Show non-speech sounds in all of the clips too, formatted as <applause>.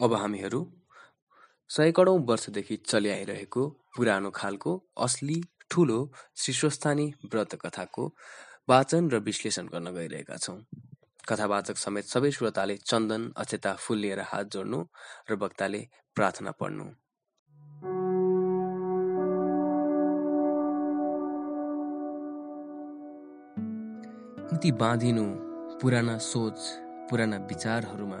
अब हामीहरू सयकडौँ वर्षदेखि चलिआइरहेको पुरानो खालको असली ठुलो श्रीस्वस्थानी व्रत कथाको वाचन र विश्लेषण गर्न गइरहेका छौँ। कथावाचक समेत सबै श्रोताले चन्दन अक्षता फुल लिएर हात जोड्नु र वक्ताले प्रार्थना पढ्नु। कति बाँधिनु पुराना सोच पुराना विचारहरूमा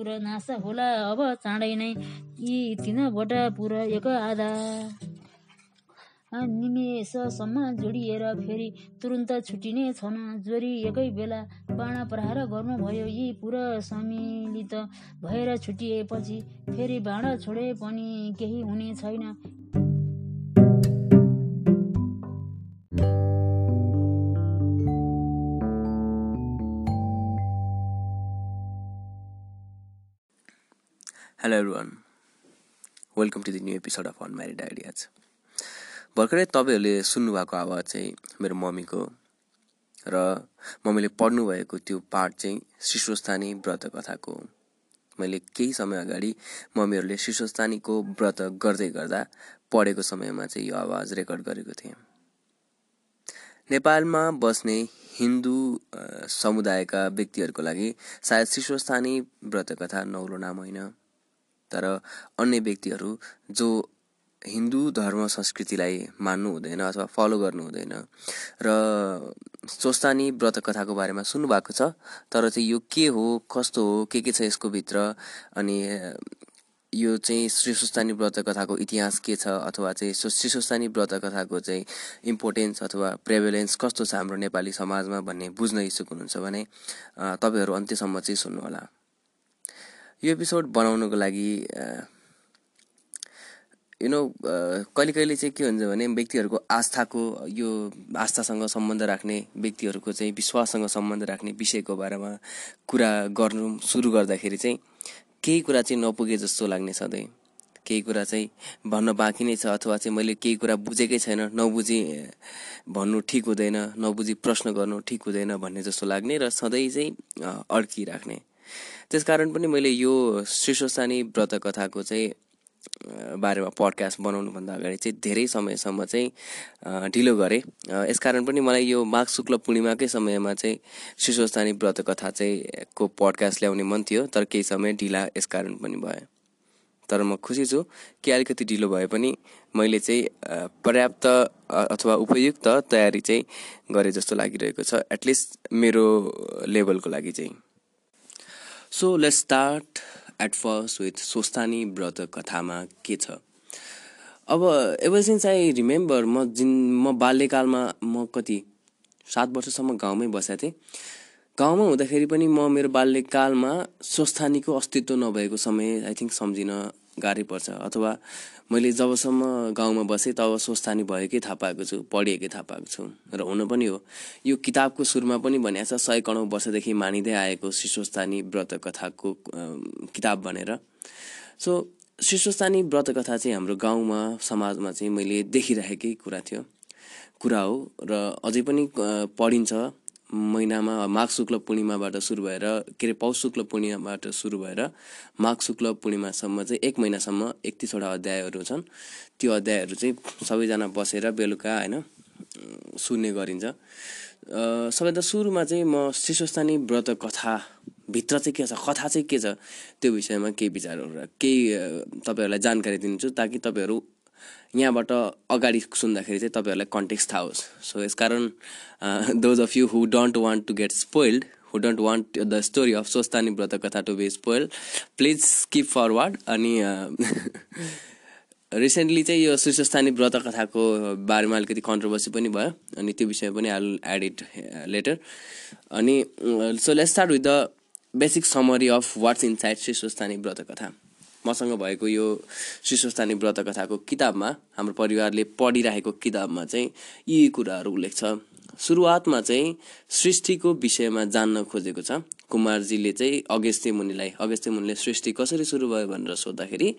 त्रिपुर नाश होला अब चाँडै नै। यी तिनवटा पुर एक आधा। निमेषसम्म जोडिएर फेरि तुरुन्त छुटिने छन्। जोरी एकै बेला बाण प्रहार गर्नुभयो। यी पुर सम्मिलित भएर छुटिएपछि फेरि बाण छोडे पनि केही हुने छैन। Hello everyone welcome to the new episode of unmarried ideas भर्खरै तपाईँहरूले सुन्नुभएको आवाज चाहिँ मेरो मम्मीको र मम्मीले पढ्नुभएको त्यो पार्ट चाहिँ शिशुस्थानी व्रत कथाको मैले केही समय अगाडि मम्मीहरूले शिशुस्थानीको व्रत गर्दै गर्दा पढेको समयमा चाहिँ यो आवाज रेकर्ड गरेको थिएँ। नेपालमा बस्ने हिन्दू समुदायका व्यक्तिहरूको लागि सायद शिशुस्थानी व्रत कथा नौलो नाम होइन। तर अन्य व्यक्तिहरू जो हिन्दू धर्म संस्कृतिलाई मान्नु हुँदैन अथवा फलो गर्नु हुँदैन र स्वस्थानी व्रत कथाको बारेमा सुन्नुभएको छ तर चाहिँ यो के हो कस्तो हो के के छ यसको भित्र अनि यो चाहिँ श्री सुस्तानी व्रत कथाको इतिहास के छ अथवा चाहिँ श्री सुस्तानी व्रत कथाको चाहिँ इम्पोर्टेन्स अथवा प्रेभेलेन्स कस्तो छ हाम्रो नेपाली समाजमा भन्ने बुझ्न इच्छुक हुनुहुन्छ भने तपाईँहरू अन्त्यसम्म चाहिँ सुन्नुहोला। यो एपिसोड बनाउनुको लागि यु नो कहिले कहिले चाहिँ के हुन्छ भने व्यक्तिहरूको आस्थाको यो आस्थासँग सम्बन्ध राख्ने व्यक्तिहरूको चाहिँ विश्वाससँग सम्बन्ध राख्ने विषयको बारेमा कुरा गर्नु सुरु गर्दाखेरि चाहिँ केही कुरा चाहिँ नपुगे जस्तो लाग्ने सधैँ। केही कुरा चाहिँ भन्न बाँकी नै छ अथवा चाहिँ मैले केही कुरा बुझेकै छैन नबुझी भन्नु ठिक हुँदैन नबुझी प्रश्न गर्नु ठिक हुँदैन भन्ने जस्तो लाग्ने र सधैँ चाहिँ अड्किराख्ने। त्यसकारण पनि मैले यो शीर्षस्थानी व्रत कथाको चाहिँ बारेमा पडकास्ट बनाउनुभन्दा अगाडि चाहिँ धेरै समयसम्म चाहिँ ढिलो गरेँ। यसकारण पनि मलाई यो माघ शुक्ल पूर्णिमाकै समयमा चाहिँ शिशुस्थानी व्रत कथा चाहिँ को पडकास्ट ल्याउने मन थियो तर केही समय ढिला यसकारण पनि भयो। तर म खुसी छु कि अलिकति ढिलो भए पनि मैले चाहिँ पर्याप्त अथवा उपयुक्त तयारी चाहिँ गरे जस्तो लागिरहेको छ एटलिस्ट मेरो लेभलको लागि चाहिँ। So let start at first with Swasthani व्रत कथामा के छ अब एभर सिन्स आई रिमेम्बर म जिन म बाल्यकालमा म कति सात वर्षसम्म गाउँमै बसेको थिएँ। गाउँमा हुँदाखेरि पनि म मेरो बाल्यकालमा स्वस्थानीको अस्तित्व नभएको समय आई थिङ्क सम्झिन गाह्रै पर्छ। अथवा मैले जबसम्म गाउँमा बसेँ तब स्वस्थानी भएकै थाहा पाएको छु पढिएकै थाहा पाएको छु र हुन पनि हो। यो किताबको सुरुमा पनि भनिएको छ सय कणौँ वर्षदेखि मानिँदै आएको शिशुस्थानी व्रत कथाको किताब भनेर। सो शिशुस्थानी व्रत कथा चाहिँ हाम्रो गाउँमा समाजमा चाहिँ मैले देखिरहेकै कुरा थियो। कुरा हो र अझै पनि पढिन्छ। महिनामा माघ शुक्ल पूर्णिमाबाट सुरु भएर के अरे पौष शुक्ल पूर्णिमाबाट सुरु भएर माघ शुक्ल पूर्णिमासम्म चाहिँ एक महिनासम्म एकतिसवटा अध्यायहरू छन्। त्यो अध्यायहरू चाहिँ सबैजना बसेर बेलुका होइन सुन्ने गरिन्छ। सबैभन्दा सुरुमा चाहिँ म शिशुस्थानी व्रत कथा भित्र चाहिँ के छ कथा चाहिँ के छ त्यो विषयमा केही विचारहरू केही तपाईँहरूलाई जानकारी दिन्छु ताकि तपाईँहरू यहाँबाट अगाडि सुन्दाखेरि चाहिँ तपाईँहरूलाई कन्टेक्स्ट थाहा होस्। सो यसकारण those of you who don't want to get spoiled who don't want the story of Swasthani व्रत कथा to be spoil please skip forward अनि रिसेन्टली <laughs> चाहिँ यो श्रीस्वस्थानी व्रत कथाको बारेमा अलिकति कन्ट्रोभर्सी पनि भयो अनि त्यो विषयमा पनि आई एड इट लेटर अनि so let start with the basic summary of what's inside Shri Swasthani व्रत कथा मसँग भएको यो श्रीस्वस्थानी व्रत कथाको किताबमा हाम्रो परिवारले पढिरहेको किताबमा चाहिँ यी कुराहरू उल्लेख छ। सुरुवातमा चाहिँ सृष्टिको विषयमा जान्न खोजेको छ। कुमारजीले चाहिँ अगस्त्य मुनिलाई अगस्त्य मुनिले सृष्टि कसरी सुरु भयो भनेर सोद्धाखेरि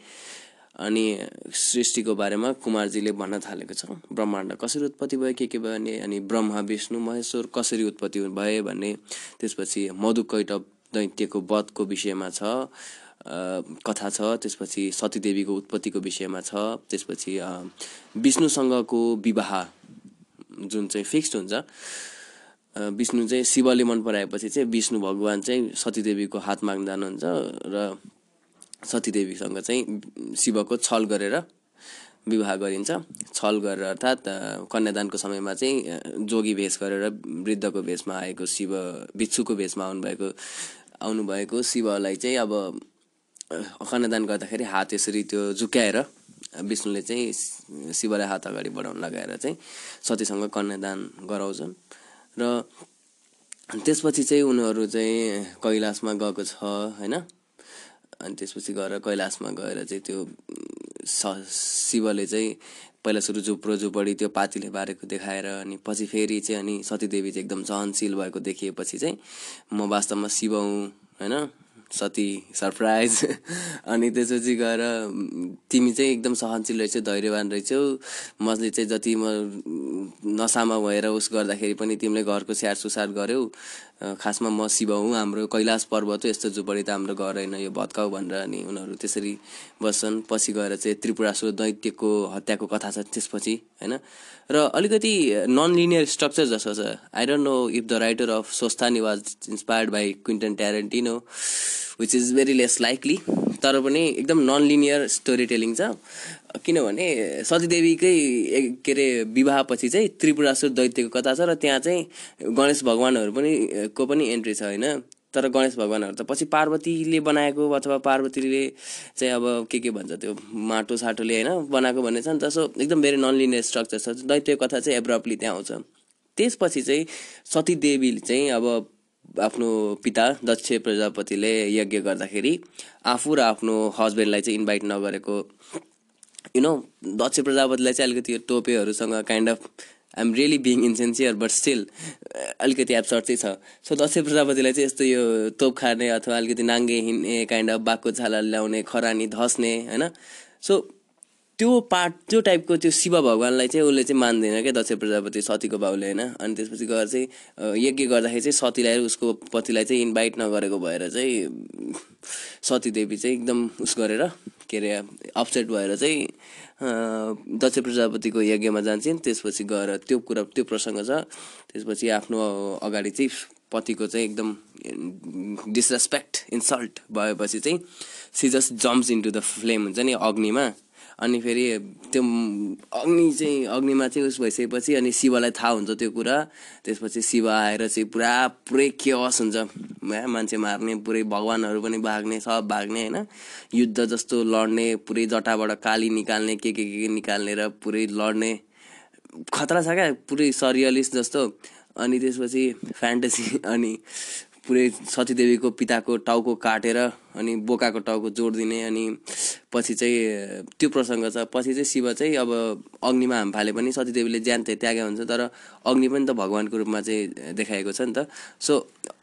अनि सृष्टिको बारेमा कुमारजीले भन्न थालेको छ। ब्रह्माण्ड कसरी उत्पत्ति भयो के के भयो भने अनि ब्रह्मा विष्णु महेश्वर कसरी उत्पत्ति भए भन्ने त्यसपछि मधुकैटव दैत्यको वधको विषयमा छ। कथा छ त्यसपछि सतीदेवीको उत्पत्तिको विषयमा छ त्यसपछि विष्णुसँगको विवाह जुन चाहिँ फिक्स्ड हुन्छ विष्णु चाहिँ शिवले मन पराएपछि चाहिँ विष्णु भगवान् चाहिँ सतीदेवीको हात माग्न जानुहुन्छ र सतीदेवीसँग चाहिँ शिवको छल गरेर विवाह गरिन्छ। छल गरेर अर्थात् कन्यादानको समयमा चाहिँ जोगी भेष गरेर वृद्धको भेषमा आएको शिव बिच्छुको भेषमा आउनुभएको आउनुभएको शिवलाई चाहिँ अब कन्यादान गर्दाखेरि हात यसरी त्यो झुक्याएर विष्णुले चाहिँ शिवलाई हात अगाडि बढाउन लगाएर चाहिँ सतीसँग कन्यादान गराउँछन्। र त्यसपछि चाहिँ उनीहरू चाहिँ कैलाशमा गएको छ होइन? अनि त्यसपछि गएर कैलाशमा गएर चाहिँ त्यो शिवले चाहिँ पहिला सुरु झुप्रो झुपडी त्यो पातीले बारेको देखाएर अनि पछि फेरि चाहिँ अनि सतीदेवी चाहिँ एकदम सहनशील भएको देखिएपछि चाहिँ म वास्तवमा शिव हुँ होइन? सती सरप्राइज। <laughs> अनि त्यसपछि गएर तिमी चाहिँ एकदम सहनशील रहेछौ धैर्यवान रहेछौ। मैले चाहिँ जति म नसामा भएर उस गर्दाखेरि पनि तिमीले घरको स्याहार सुसार गऱ्यौ खासमा म शिव हुँ हाम्रो कैलाश पर्वत यस्तो झुपडी त हाम्रो घर होइन यो भत्काउ भनेर अनि उनीहरू त्यसरी बस्छन्। पछि गएर चाहिँ त्रिपुरासुर दैत्यको हत्याको कथा छ त्यसपछि होइन? र अलिकति नन लिनियर स्ट्रक्चर जस्तो छ। I don't know if the writer of Swasthani was inspired by Quentin Tarantino which is very less likely तर पनि एकदम नन लिनियर स्टोरी टेलिङ छ किनभने सतीदेवीकै के अरे विवाहपछि चाहिँ त्रिपुरासुर दैत्यको कथा छ र त्यहाँ चाहिँ गणेश भगवान्हरू पनि को पनि एन्ट्री छ होइन। तर गणेश भगवान्हरू त पछि पार्वतीले बनाएको अथवा पार्वतीले चाहिँ अब के के भन्छ त्यो माटो साटोले होइन बनाएको भन्ने छ नि त। सो एकदम भेरी नन लिनियर स्ट्रक्चर छ। दैत्यको कथा चाहिँ एब्रप्टली त्यहाँ आउँछ। त्यसपछि चाहिँ सतीदेवीले चाहिँ अब आफ्नो पिता दक्ष प्रजापतिले यज्ञ गर्दाखेरि आफू र आफ्नो हस्बेन्डलाई चाहिँ इन्भाइट नगरेको। यु नो दक्ष प्रजापतिलाई चाहिँ अलिकति टोपेहरूसँग kind of I'm really being insincere but still अलिकति एब्सर्ट चाहिँ छ। सो दक्ष प्रजापतिलाई चाहिँ यस्तो यो तोप खाने अथवा अलिकति नाङ्गे हिँड्ने काइन्ड अफ बाघको छाला ल्याउने खरानी धस्ने होइन? सो त्यो पार्ट त्यो टाइपको त्यो शिव भगवान्लाई चाहिँ उसले चाहिँ मान्दैन क्या दक्ष प्रजापति सतीको बाउले होइन? अनि त्यसपछि गएर चाहिँ यज्ञ गर्दाखेरि चाहिँ सतीलाई उसको पतिलाई चाहिँ इन्भाइट नगरेको भएर चाहिँ सतीदेवी चाहिँ एकदम उस गरेर के अरे अपसेट भएर चाहिँ दक्ष प्रजापतिको यज्ञमा जान्छन्। त्यसपछि गएर त्यो कुरा त्यो प्रसङ्ग छ। त्यसपछि आफ्नो अगाडि चाहिँ पतिको चाहिँ एकदम डिसरेस्पेक्ट इन्सल्ट भएपछि चाहिँ she just jumps into the flame हुन्छ नि अग्निमा। अनि फेरि त्यो अग्नि चाहिँ अग्निमा चाहिँ उस भइसकेपछि अनि शिवलाई थाहा हुन्छ त्यो कुरा। त्यसपछि शिव आएर चाहिँ पुरा पुरै केवस हुन्छ। मान्छे मार्ने पुरै भगवान्हरू पनि भाग्ने सब भाग्ने होइन? युद्ध जस्तो लड्ने पुरै जटाबाट काली निकाल्ने के के के निकाल्ने र पुरै लड्ने। खतरा छ क्या पुरै सरियलिस्ट जस्तो। अनि त्यसपछि फ्यान्टेसी अनि पुरै सतीदेवीको पिताको टाउको काटेर अनि बोकाको टाउको जोडिदिने अनि पछि चाहिँ त्यो प्रसङ्ग छ। पछि चाहिँ शिव चाहिँ अब अग्निमा हाम फाले पनि सतीदेवीले ज्यान चाहिँ त्यागे हुन्छ तर अग्नि पनि त भगवान्को रूपमा चाहिँ देखाएको छ नि त। So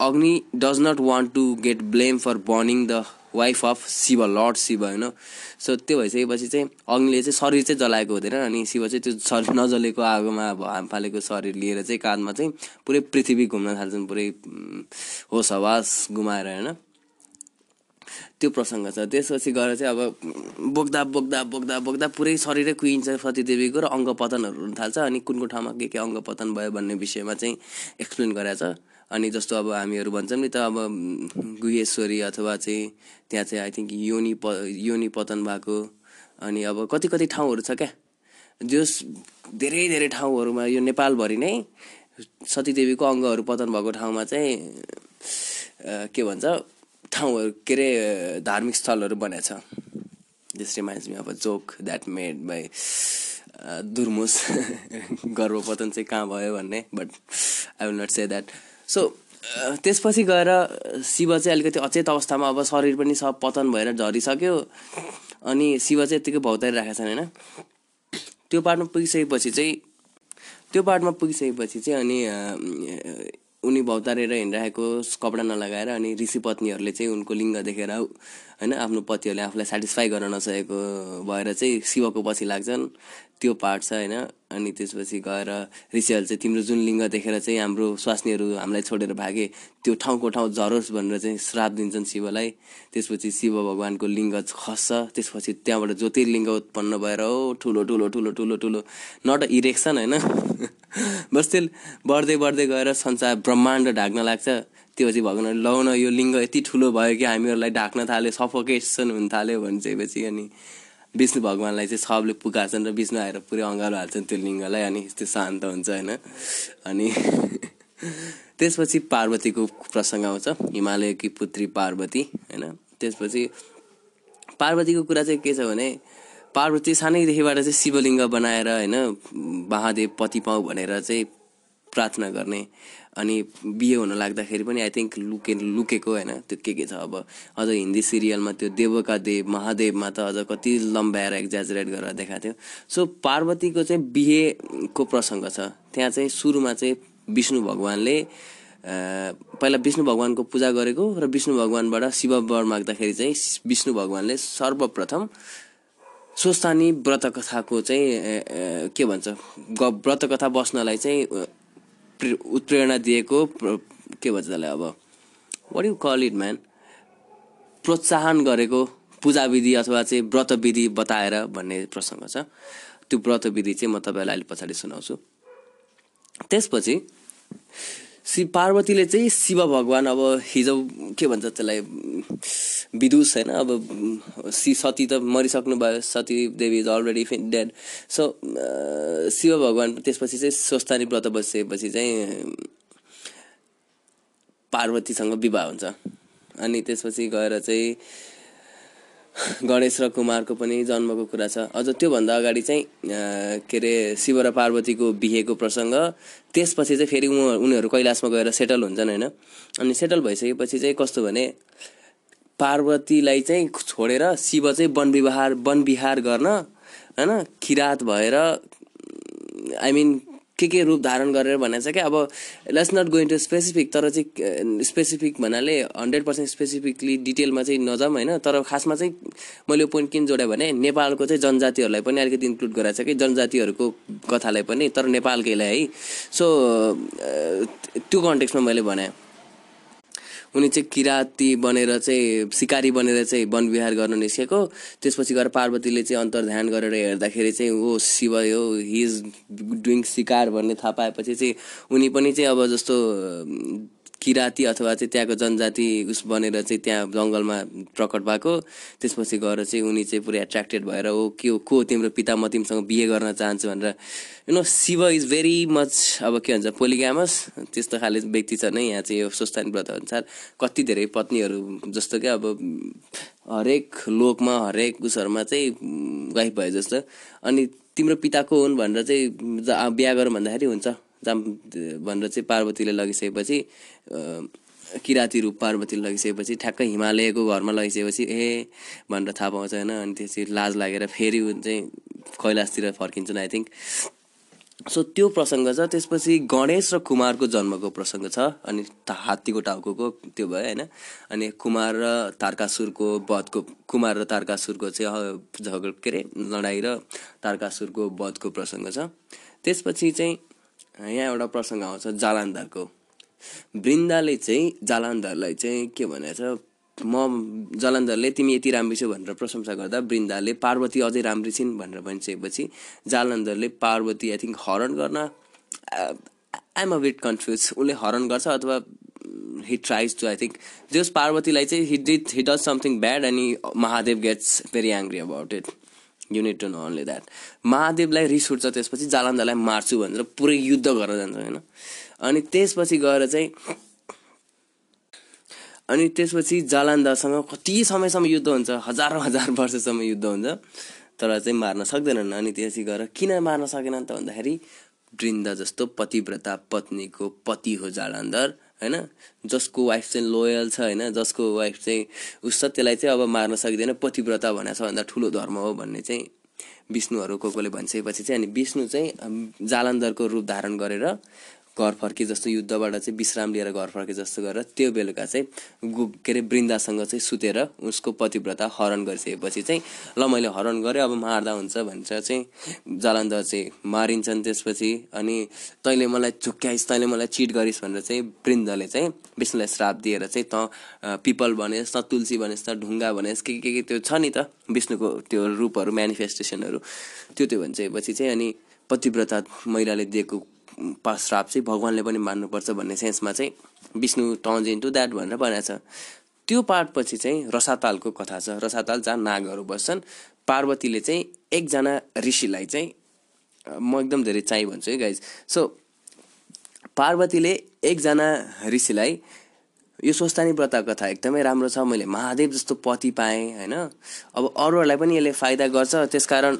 Agni does not want to get blame for burning the wife of Shiva lord Shiva होइन सो त्यो भइसकेपछि चाहिँ अग्निले चाहिँ शरीर चाहिँ जलाएको हुँदैन अनि शिव चाहिँ त्यो शरीर नजलेको आगोमा अब हाम फालेको शरीर लिएर चाहिँ काँधमा चाहिँ पुरै पृथ्वी घुम्न थाल्छन् पुरै होस हवास गुमाएर होइन। त्यो प्रसङ्ग छ। त्यसपछि गएर चाहिँ अब बोक्दा बोक्दा बोक्दा बोक्दा पुरै शरीरै कुहिन्छ सतीदेवीको र अङ्ग पतनहरू हुन थाल्छ अनि कुन कुन ठाउँमा के के अङ्ग पतन भयो भन्ने विषयमा चाहिँ एक्सप्लेन गरेको छ। अनि जस्तो अब हामीहरू भन्छौँ नि त अब गुहेश्वरी अथवा चाहिँ त्यहाँ चाहिँ आई थिङ्क योनि प योनि पतन भएको। अनि अब कति कति ठाउँहरू छ क्या? जस धेरै धेरै ठाउँहरूमा यो नेपालभरि नै सतीदेवीको अङ्गहरू पतन भएको ठाउँमा चाहिँ के भन्छ ठाउँहरू के अरे धार्मिक स्थलहरू बनाएको छ। This reminds me of a joke that made by Durmus. <laughs> गर्भपतन चाहिँ कहाँ भयो भन्ने but I will not say that so त्यसपछि गएर शिव चाहिँ अलिकति अचेत अवस्थामा अब शरीर पनि सब पतन भएर झरिसक्यो। अनि शिव चाहिँ यत्तिकै भौतारिरहेको छन् होइन? त्यो पार्टमा पुगिसकेपछि चाहिँ त्यो पार्टमा पुगिसकेपछि चाहिँ अनि उनी भौतारेर हिँडिरहेको कपडा नलगाएर अनि ऋषि पत्नीहरूले चाहिँ उनको लिङ्ग देखेर होइन आफ्नो पतिहरूले आफूलाई सेटिस्फाई गर्न नसकेको भएर चाहिँ शिवको पछि लाग्छन्। त्यो पार्ट छ होइन। अनि त्यसपछि गएर ऋषिहरूले चाहिँ तिम्रो जुन लिङ्ग देखेर चाहिँ हाम्रो स्वास्नीहरू हामीलाई छोडेर भागे त्यो ठाउँको ठाउँ झरोस् भनेर चाहिँ श्राप दिन्छन् शिवलाई। त्यसपछि शिव भगवान्को लिङ्ग खस्छ। त्यसपछि त्यहाँबाट ज्योतिर्लिङ्ग उत्पन्न भएर हो ठुलो ठुलो ठुलो ठुलो ठुलो नट इरेक्सन होइन। <laughs> <laughs> बस्दै बढ्दै बढ्दै गएर संसार ब्रह्माण्ड ढाक्न लाग्छ। त्यो चाहिँ भगवान् लौ न यो लिङ्ग यति ठुलो भयो कि हामीहरूलाई ढाक्न थाल्यो सफोकेसन हुन थाल्यो भनिसकेपछि अनि विष्णु भगवान्लाई चाहिँ सबले पुकार्छन् र विष्णु आएर पुरै अँगालो हाल्छन् त्यो लिङ्गलाई अनि त्यो शान्त हुन्छ होइन। अनि <laughs> त्यसपछि पार्वतीको प्रसङ्ग आउँछ हिमालयकी पुत्री पार्वती होइन। त्यसपछि पार्वतीको कुरा चाहिँ के छ भने पार्वती सानैदेखिबाट चाहिँ शिवलिङ्ग बनाएर होइन महादेव पति पाऊ भनेर चाहिँ प्रार्थना गर्ने अनि बिहे हुन लाग्दाखेरि पनि आई थिङ्क लुके लुकेको होइन त्यो के के छ अब अझ हिन्दी सिरियलमा त्यो देवका देव महादेवमा त अझ कति लम्ब्याएर एक्जाजुरेट गरेर देखाएको थियो। सो पार्वतीको चाहिँ बिहेको प्रसङ्ग छ। त्यहाँ चाहिँ सुरुमा चाहिँ विष्णु भगवान्ले पहिला विष्णु भगवान्को पूजा गरेको र विष्णु भगवान्बाट शिव वर माग्दाखेरि चाहिँ विष्णु भगवान्ले सर्वप्रथम स्वस्थानी व्रत कथाको चाहिँ के भन्छ व्रत कथा बस्नलाई चाहिँ उत्प्रेरणा दिएको के भन्छ त्यसलाई अब what you call it man प्रोत्साहन गरेको पूजा विधि अथवा चाहिँ व्रत विधि बताएर भन्ने प्रसङ्ग छ। त्यो व्रत विधि चाहिँ म तपाईँलाई अहिले पछाडि सुनाउँछु। त्यसपछि श्री पार्वतीले चाहिँ शिव भगवान् अब हिजो के भन्छ त्यसलाई विदुष होइन अब सी सती त मरिसक्नु भयो Sati Devi is already dead so Shiva भगवान् त्यसपछि चाहिँ स्वस्थानी व्रत बसेपछि चाहिँ पार्वतीसँग विवाह हुन्छ। अनि त्यसपछि गएर चाहिँ गणेश र कुमारको पनि जन्मको कुरा छ। अझ त्योभन्दा अगाडि चाहिँ के अरे शिव र पार्वतीको बिहेको प्रसङ्ग। त्यसपछि चाहिँ फेरि उनीहरू कैलाशमा गएर सेटल हुन्छन् होइन? अनि सेटल भइसकेपछि चाहिँ कस्तो भने पार्वतीलाई चाहिँ छोडेर शिव चाहिँ वन विवाह वन विहार गर्न होइन? किरात भएर आई मिन के के रूप धारण गरेर भनेको छ क्या? अब let's not going to specific तर चाहिँ स्पेसिफिक भन्नाले हन्ड्रेड पर्सेन्ट स्पेसिफिकली डिटेलमा चाहिँ नजाऊँ होइन। तर खासमा चाहिँ मैले यो पोइन्ट किन जोडेँ भने नेपालको चाहिँ जनजातिहरूलाई पनि अलिकति इन्क्लुड गराएको छ कि जनजातिहरूको कथालाई पनि तर नेपालकैलाई है। सो त्यो कन्टेक्समा मैले भनेँ। उनी चाहिँ किराती बनेर चाहिँ सिकारी बनेर चाहिँ वन विहार गर्न निस्केको। त्यसपछि गएर पार्वतीले चाहिँ अन्तर्ध्यान गरेर हेर्दाखेरि चाहिँ ओ शिव हो हि इज डुइङ सिकार भन्ने थाहा पाएपछि चाहिँ उनी पनि चाहिँ अब जस्तो किराती अथवा चाहिँ त्यहाँको जनजाति उस बनेर चाहिँ त्यहाँ जङ्गलमा प्रकट भएको। त्यसपछि गएर चाहिँ उनी चाहिँ पुरै एट्र्याक्टेड भएर ओ के हो को तिम्रो पिता? म तिमीसँग बिहे गर्न चाहन्छु भनेर। You know Shiva is very much अब के भन्छ पोलिग्यामस त्यस्तो खाले व्यक्ति छ नै यहाँ चाहिँ यो स्वस्थानी व्रत अनुसार कति धेरै पत्नीहरू जस्तो क्या अब हरेक लोकमा हरेक उसहरूमा चाहिँ गाइफ भयो जस्तो। अनि तिम्रो पिताको हुन् भनेर चाहिँ बिहा गरौँ भन्दाखेरि हुन्छ। जाम भनेर चाहिँ पार्वतीले लगिसकेपछि किराती रूप पार्वतीले लगिसकेपछि ठ्याक्कै हिमालयको घरमा लगिसकेपछि ए भनेर थाहा पाउँछ होइन? अनि त्यसपछि लाज लागेर फेरि चाहिँ कैलाशतिर फर्किन्छन् आई थिङ्क। सो त्यो प्रसङ्ग छ। त्यसपछि गणेश र कुमारको जन्मको प्रसङ्ग छ। अनि हात्तीको टाउको त्यो भयो होइन? अनि कुमार र तारकासुरको वधको कुमार र तारकासुरको चाहिँ झगड के अरे लडाइँ र तारकासुरको वधको प्रसङ्ग छ। त्यसपछि चाहिँ यहाँ एउटा प्रसङ्ग आउँछ जालान्धरको। वृन्दाले चाहिँ जालान्धरलाई चाहिँ के भनेको छ म जालन्धरले तिमी यति राम्री छौ भनेर प्रशंसा गर्दा वृन्दाले पार्वती अझै राम्री छिन् भनेर भनिसकेपछि जालन्धरले पार्वती आई थिङ्क हरण गर्न आइएम अ बिट कन्फ्युज उसले हरण गर्छ अथवा he tries to I think just पार्वतीलाई चाहिँ he did he does something bad अनि Mahadev gets very angry about it you need to know only that महादेवलाई रिस उठ्छ त्यसपछि जालन्धरलाई मार्छु भनेर पुरै युद्ध गरेर जान्छ होइन? अनि त्यसपछि गएर चाहिँ अनि त्यसपछि जालन्धरसँग कति समयसम्म युद्ध हुन्छ? हजारौँ हजार वर्षसम्म युद्ध हुन्छ तर चाहिँ मार्न सक्दैनन्। अनि त्यसपछि गएर किन मार्न सकेनन् त भन्दाखेरि वृन्द जस्तो पतिव्रता पत्नीको पति हो जालन्धर। होइन? जसको वाइफ चाहिँ लोयल छ होइन? जसको वाइफ चाहिँ उस त्यसलाई चाहिँ अब मार्न सकिँदैन पतिव्रता भनेर सबभन्दा ठुलो धर्म हो भन्ने चाहिँ विष्णुहरू को कोले भनिसकेपछि चाहिँ अनि विष्णु चाहिँ जालन्धरको रूप धारण गरेर घर फर्के जस्तो युद्धबाट चाहिँ विश्राम लिएर घर फर्के जस्तो गरेर त्यो बेलुका चाहिँ गु के अरे वृन्दासँग चाहिँ सुतेर उसको पतिव्रता हरण गरिसकेपछि चाहिँ ल मैले हरण गरेँ अब मार्दा हुन्छ भनेर चाहिँ जालन्धर चाहिँ मारिन्छन् त्यसपछि। अनि तैँले मलाई झुक्क्याइस् तैँले मलाई चिट गरिस् भनेर चाहिँ वृन्दले चाहिँ विष्णुलाई श्राप दिएर चाहिँ त पिपल भनेस् त तुलसी भनेस् त ढुङ्गा भनेस् के के के त्यो छ नि त विष्णुको त्यो रूपहरू मेनिफेस्टेसनहरू त्यो त्यो भनिसकेपछि चाहिँ अनि पतिव्रता महिलाले दिएको श्राप चाहिँ भगवान्ले पनि मान्नुपर्छ भन्ने सेन्समा चाहिँ विष्णु टर्न्स इन्टु द्याट भनेर भनेको छ। त्यो पार्टपछि चाहिँ रसातालको कथा छ। रसाताल जहाँ नागहरू बस्छन् पार्वतीले चाहिँ एकजना ऋषिलाई चाहिँ म एकदम धेरै चाइ भन्छु है गाइज सो पार्वतीले एकजना ऋषिलाई यो स्वस्थानी व्रत कथा एकदमै राम्रो छ। मैले महादेव जस्तो पति पाएँ होइन। अब अरूहरूलाई पनि यसले फाइदा गर्छ। त्यसकारण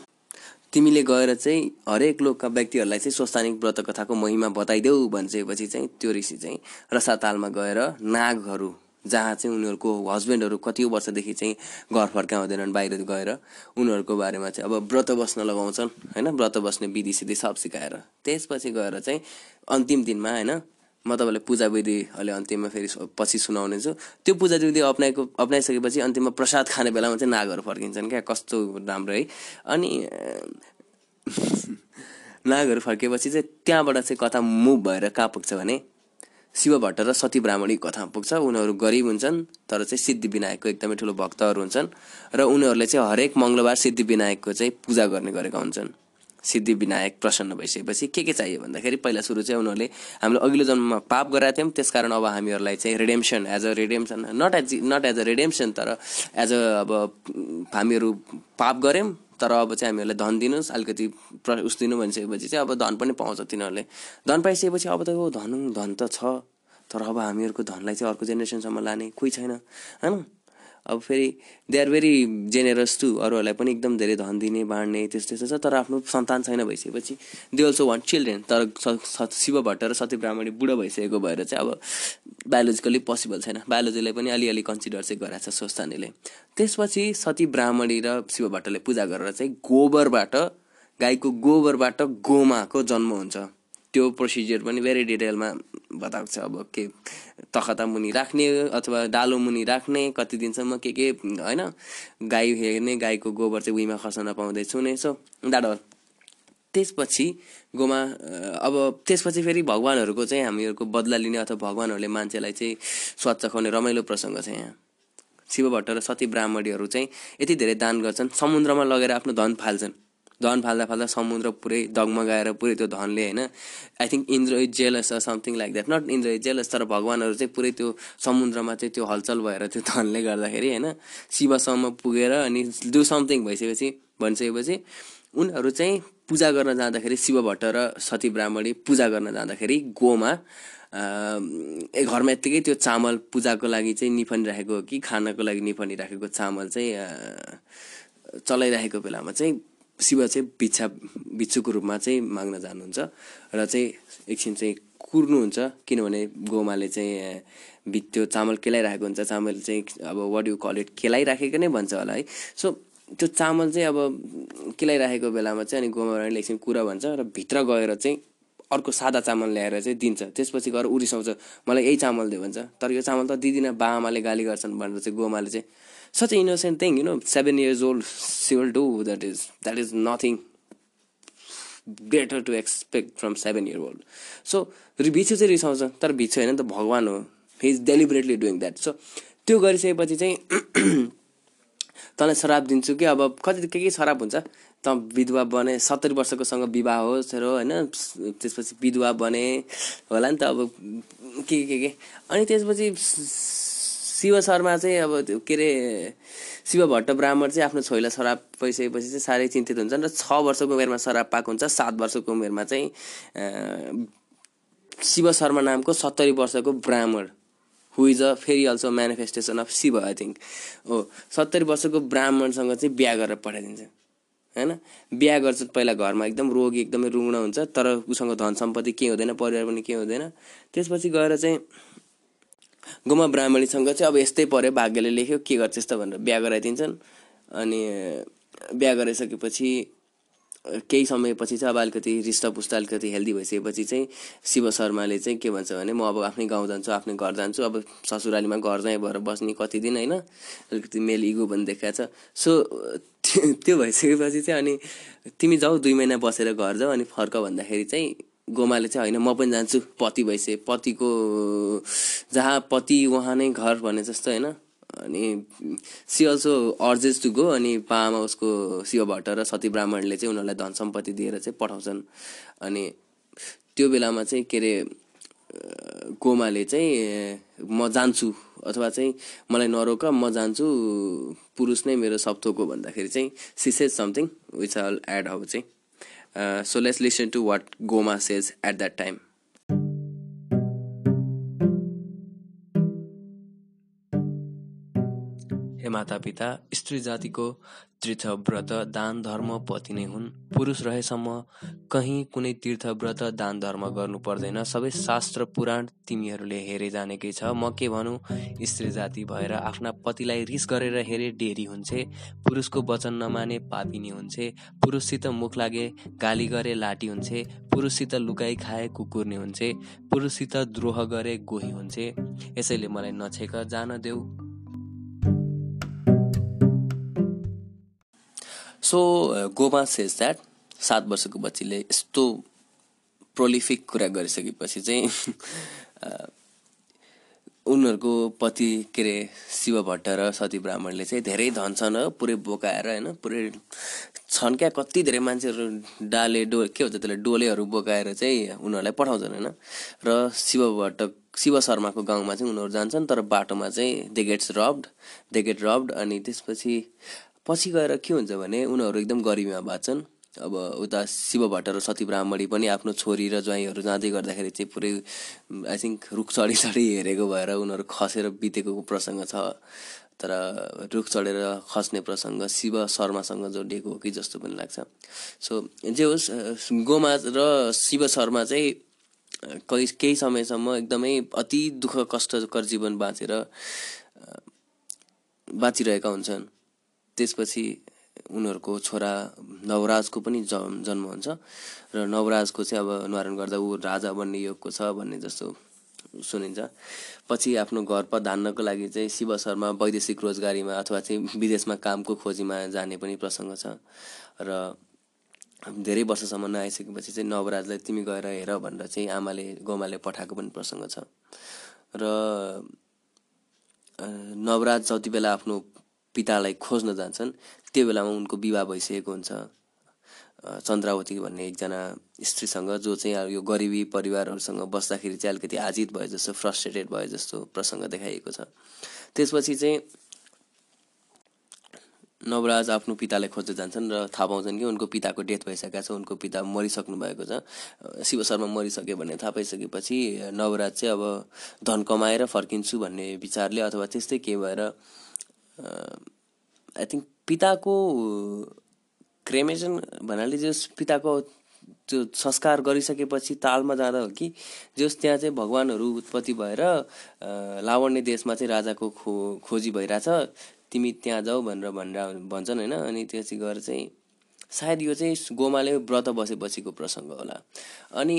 तिमीले गएर चाहिँ हरेक लोकका व्यक्तिहरूलाई चाहिँ स्वस्थानिक व्रत कथाको महिमा बताइदेऊ भनिसकेपछि चाहिँ त्यो ऋषि चाहिँ रसातालमा गएर नागहरू जहाँ चाहिँ उनीहरूको हस्बेन्डहरू कति वर्षदेखि चाहिँ घर फर्काउँदैनन् बाहिर गएर उनीहरूको बारेमा चाहिँ अब व्रत बस्न लगाउँछन् होइन? व्रत बस्ने विधि सिधि सब सिकाएर। त्यसपछि गएर चाहिँ अन्तिम दिनमा होइन म तपाईँलाई पूजा विधि अहिले अन्तिममा फेरि पछि सुनाउने छु त्यो पूजा विधि अप्नाएको अप्नाइसकेपछि अन्तिममा प्रसाद खाने बेलामा चाहिँ नागहरू फर्किन्छन् क्या कस्तो राम्रो है। अनि <laughs> नागहरू फर्किएपछि चाहिँ त्यहाँबाट चाहिँ कथा मुभ भएर कहाँ पुग्छ भने शिव भट्ट र सती ब्राह्मणी कथामा पुग्छ। उनीहरू गरिब हुन्छन् तर चाहिँ सिद्धि विनायकको एकदमै ठुलो भक्तहरू हुन्छन्। र उनीहरूले चाहिँ हरेक मङ्गलबार सिद्धि विनायकको चाहिँ पूजा गर्ने गरेका हुन्छन्। सिद्धि विनायक प्रसन्न भइसकेपछि के के चाहियो भन्दाखेरि पहिला सुरु चाहिँ उनीहरूले हामीले अघिल्लो जन्ममा पाप गराएको थियौँ। त्यसकारण अब हामीहरूलाई चाहिँ redemption as a redemption not as not as a redemption तर एज अ अब हामीहरू पाप गऱ्यौँ तर अब चाहिँ हामीहरूलाई धन दिनुहोस्। अलिकति प्र उस दिनु भनिसकेपछि चाहिँ अब धन पनि पाउँछ तिनीहरूले। धन पाइसकेपछि अब त धन धन त छ तर अब हामीहरूको धनलाई चाहिँ अर्को जेनेरेसनसम्म लाने कोही छैन होइन? अब फेरि they are very generous to अरूहरूलाई पनि एकदम धेरै धन दिने बाँड्ने त्यस्तो त्यस्तो छ तर आफ्नो सन्तान छैन भइसकेपछि दे अल्सो वान्ट चिल्ड्रेन तर शिव भट्ट र सती ब्राह्मणी बुढो भइसकेको भएर चाहिँ अब बायोलोजिकली पोसिबल छैन। बायोलोजीलाई पनि अलिअलि कन्सिडर चाहिँ गराएको छ स्वस्थानीले त्यसपछि सती ब्राह्मणी र शिव भट्टले पूजा गरेर चाहिँ गोबरबाट गाईको गोबरबाट गोमाको जन्म हुन्छ। त्यो प्रोसिजर पनि भेरी डिटेलमा बताएको छ अब के तखता मुनि राख्ने अथवा डालो मुनि राख्ने कति दिनसम्म के के होइन? गाई हेर्ने गाईको गोबर चाहिँ उहीमा खस्न नपाउँदै छुने सो डाडो त्यसपछि गोमा अब त्यसपछि फेरि भगवान्हरूको चाहिँ हामीहरूको बदला लिने अथवा भगवान्हरूले मान्छेलाई चाहिँ स्वच्छ खुवाउने रमाइलो प्रसङ्ग छ यहाँ। शिव भट्ट र सती ब्राह्मणीहरू चाहिँ यति धेरै दान गर्छन् समुद्रमा लगेर आफ्नो धन फाल्छन्। धन फाल्दा फाल्दा समुद्र पुरै डगमगाएर पुरै त्यो धनले होइन I think Indra is jealous something like that not Indra is jealous तर भगवान्हरू चाहिँ पुरै त्यो समुद्रमा चाहिँ त्यो हलचल भएर त्यो धनले गर्दाखेरि होइन शिवसम्म पुगेर अनि डु समथिङ भइसकेपछि भनिसकेपछि उनीहरू चाहिँ पूजा गर्न जाँदाखेरि शिव भट्ट र सती ब्राह्मणी पूजा गर्न जाँदाखेरि गोमा घरमा यत्तिकै त्यो चामल पूजाको लागि चाहिँ निफनिराखेको कि खानको लागि निफनिराखेको चामल चाहिँ चलाइरहेको बेलामा चाहिँ शिव चाहिँ भिक्षा भिक्षुको रूपमा चाहिँ माग्न जानुहुन्छ र चाहिँ एकछिन चाहिँ कुर्नुहुन्छ किनभने गोमाले चाहिँ त्यो चामल केलाइरहेको हुन्छ चामल चाहिँ अब वाट यु कल इट केलाइराखेको नै भन्छ होला है। सो त्यो चामल चाहिँ अब केलाइराखेको बेलामा चाहिँ अनि गोमाले एकछिन कुरा भन्छ र भित्र गएर चाहिँ अर्को सादा चामल ल्याएर चाहिँ दिन्छ। त्यसपछि गएर उरिसाउँछ मलाई यही चामल दियो भन्छ। तर यो चामल त दिँदिनँ बाआमाले गाली गर्छन् भनेर चाहिँ गोमाले चाहिँ such an innocent thing you know seven years old she will do that is that is nothing greater to expect from seven year old so भिछु चाहिँ रिसाउँछ तर भिछु होइन नि त भगवान् हो he is deliberately doing that so त्यो गरिसकेपछि चाहिँ तँलाई श्राप दिन्छु कि अब कति के के श्राप हुन्छ त विधवा बने सत्तरी वर्षकोसँग विवाह होस् र होइन त्यसपछि विधवा बने होला नि त अब के के के अनि त्यसपछि शिव शर्मा चाहिँ अब त्यो के अरे शिव भट्ट ब्राह्मण चाहिँ आफ्नो छोइला सराप पाइसकेपछि चाहिँ साह्रै चिन्तित हुन्छन् र छ वर्षको उमेरमा सराप पाएको हुन्छ। सात वर्षको उमेरमा चाहिँ शिव शर्मा नामको सत्तरी वर्षको ब्राह्मण हु इज अ फेरि also manifestation of Shiva I think हो सत्तरी वर्षको ब्राह्मणसँग चाहिँ बिहा गरेर पठाइदिन्छ। होइन? बिहा गर्छ पहिला घरमा एकदम रोगी एकदमै रुग्ण हुन्छ तर उसँग धन सम्पत्ति केही हुँदैन परिवार पनि केही हुँदैन। त्यसपछि गएर चाहिँ गोमा ब्राह्मणीसँग चाहिँ अब यस्तै पऱ्यो भाग्यले लेख्यो के गर्छ यस्तो भनेर बिहा गराइदिन्छन्। अनि बिहा गराइसकेपछि केही समयपछि चाहिँ अब अलिकति हृष्टपुष्ट अलिकति हेल्दी भइसकेपछि चाहिँ शिव शर्माले चाहिँ के भन्छ भने म अब आफ्नै गाउँ जान्छु आफ्नै घर जान्छु अब ससुरालीमा घर जाँ भएर बस्ने कति दिन होइन अलिकति मेल इगो भन्ने देखाएको छ। सो त्यो भइसकेपछि चाहिँ अनि तिमी जाऊ दुई महिना बसेर घर जाऊ अनि फर्क भन्दाखेरि चाहिँ गोमाले चाहिँ होइन म पनि जान्छु पति भइसके पतिको जहाँ पति उहाँ नै घर भने जस्तो होइन। अनि she also urges to go अनि पामा उसको भट्ट र सती ब्राह्मणले चाहिँ उनीहरूलाई धन सम्पत्ति दिएर चाहिँ पठाउँछन्। अनि त्यो बेलामा चाहिँ के अरे गोमाले चाहिँ म जान्छु अथवा चाहिँ मलाई नरोक म जान्छु पुरुष नै मेरो सप्तोको भन्दाखेरि चाहिँ she says something which all add हौ चाहिँ। Uh, so let's listen to what Goma says at that time. मातापिता स्त्री जातिको तीर्थ व्रत दान धर्म पति नै हुन्। पुरुष रहेसम्म कहीँ कुनै तीर्थ व्रत दान धर्म गर्नु पर्दैन। सबै शास्त्र पुराण तिमीहरूले हेरे जानेकै छ। म के भनौँ स्त्री जाति भएर आफ्ना पतिलाई रिस गरेर हेरे डेरी हुन्छे पुरुषको वचन नमाने पापिनी हुन्छे पुरुषसित मुख लागे गाली गरे लाटी हुन्छे पुरुषसित लुकाइ खाए कुकुर्ने हुन्छे पुरुषसित द्रोह गरे गोही हुन्छे। यसैले मलाई नछेक जान देऊ। सो गोमा सेज द्याट सात वर्षको बच्चीले यस्तो प्रोलिफिक कुरा गरिसकेपछि चाहिँ <laughs> उनीहरूको पति के अरे शिव भट्ट र सती ब्राह्मणले चाहिँ धेरै धन छन् पुरै बोकाएर होइन पुरै छन् क्या कति धेरै मान्छेहरू डाले डो के भन्छ त्यसलाई डोलेहरू बोकाएर चाहिँ उनीहरूलाई पठाउँछन् होइन। र शिव भट्ट शिव शर्माको गाउँमा चाहिँ उनीहरू जान्छन् तर बाटोमा चाहिँ they gets robbed they get robbed अनि त्यसपछि पछि गएर के हुन्छ भने उनीहरू एकदम गरिबीमा बाँच्छन्। अब उता शिव भट्ट र सती ब्राह्मणी पनि आफ्नो छोरी र ज्वाइँहरू जाँदै गर्दाखेरि चाहिँ पुरै आई थिङ्क रुख चढी चढी हेरेको भएर उनीहरू खसेर बितेको प्रसङ्ग छ। तर रुख चढेर खस्ने प्रसङ्ग शिव शर्मासँग जोडिएको हो कि जस्तो पनि लाग्छ। सो जे होस् गोमा र शिव शर्मा चाहिँ कही केही समयसम्म एकदमै अति दुःख कष्टकर जीवन बाँचेर बाँचिरहेका हुन्छन्। त्यसपछि उनीहरूको छोरा नवराजको पनि जन्म हुन्छ र नवराजको चाहिँ अब निवारण गर्दा ऊ राजा बन्ने योगको छ भन्ने जस्तो सुनिन्छ। पछि आफ्नो घर धान्नको लागि चाहिँ शिव शर्मा वैदेशिक रोजगारीमा अथवा चाहिँ विदेशमा कामको खोजीमा जाने पनि प्रसङ्ग छ र धेरै वर्षसम्म नआइसकेपछि चाहिँ नवराजलाई तिमी गएर हेर भनेर चाहिँ आमाले गोमाले पठाएको पनि प्रसङ्ग छ। र नवराज जति बेला आफ्नो पितालाई खोज्न जान्छन्। त्यो बेलामा उनको विवाह भइसकेको हुन्छ। चन्द्रावती भन्ने एकजना स्त्रीसँग जो चाहिँ यो गरिबी परिवारहरूसँग बस्दाखेरि चाहिँ अलिकति आजित भयो जस्तो फ्रस्ट्रेटेड भयो जस्तो प्रसङ्ग देखाइएको छ। त्यसपछि चाहिँ नवराज आफ्नो पितालाई खोज्दै जान्छन् र थाहा पाउँछन् कि उनको पिताको डेथ भइसकेको छ उनको पिता मरिसक्नु भएको छ। शिव शर्मा मरिसक्यो भन्ने थाहा पाइसकेपछि नवराज चाहिँ अब धन कमाएर फर्किन्छु भन्ने विचारले अथवा त्यस्तै के भएर आई थिङ्क पिताको क्रेमेसन भन्नाले जस पिताको त्यो संस्कार गरिसकेपछि तालमा जाँदा हो कि जस त्यहाँ चाहिँ भगवान्हरू उत्पत्ति भएर लावण्य देशमा चाहिँ राजाको खो खोजी भइरहेछ तिमी त्यहाँ जाऊ भनेर भनेर भन्छन् होइन। अनि त्यो चाहिँ गएर चाहिँ सायद यो चाहिँ गोमाले व्रत बसेपछिको प्रसङ्ग होला। अनि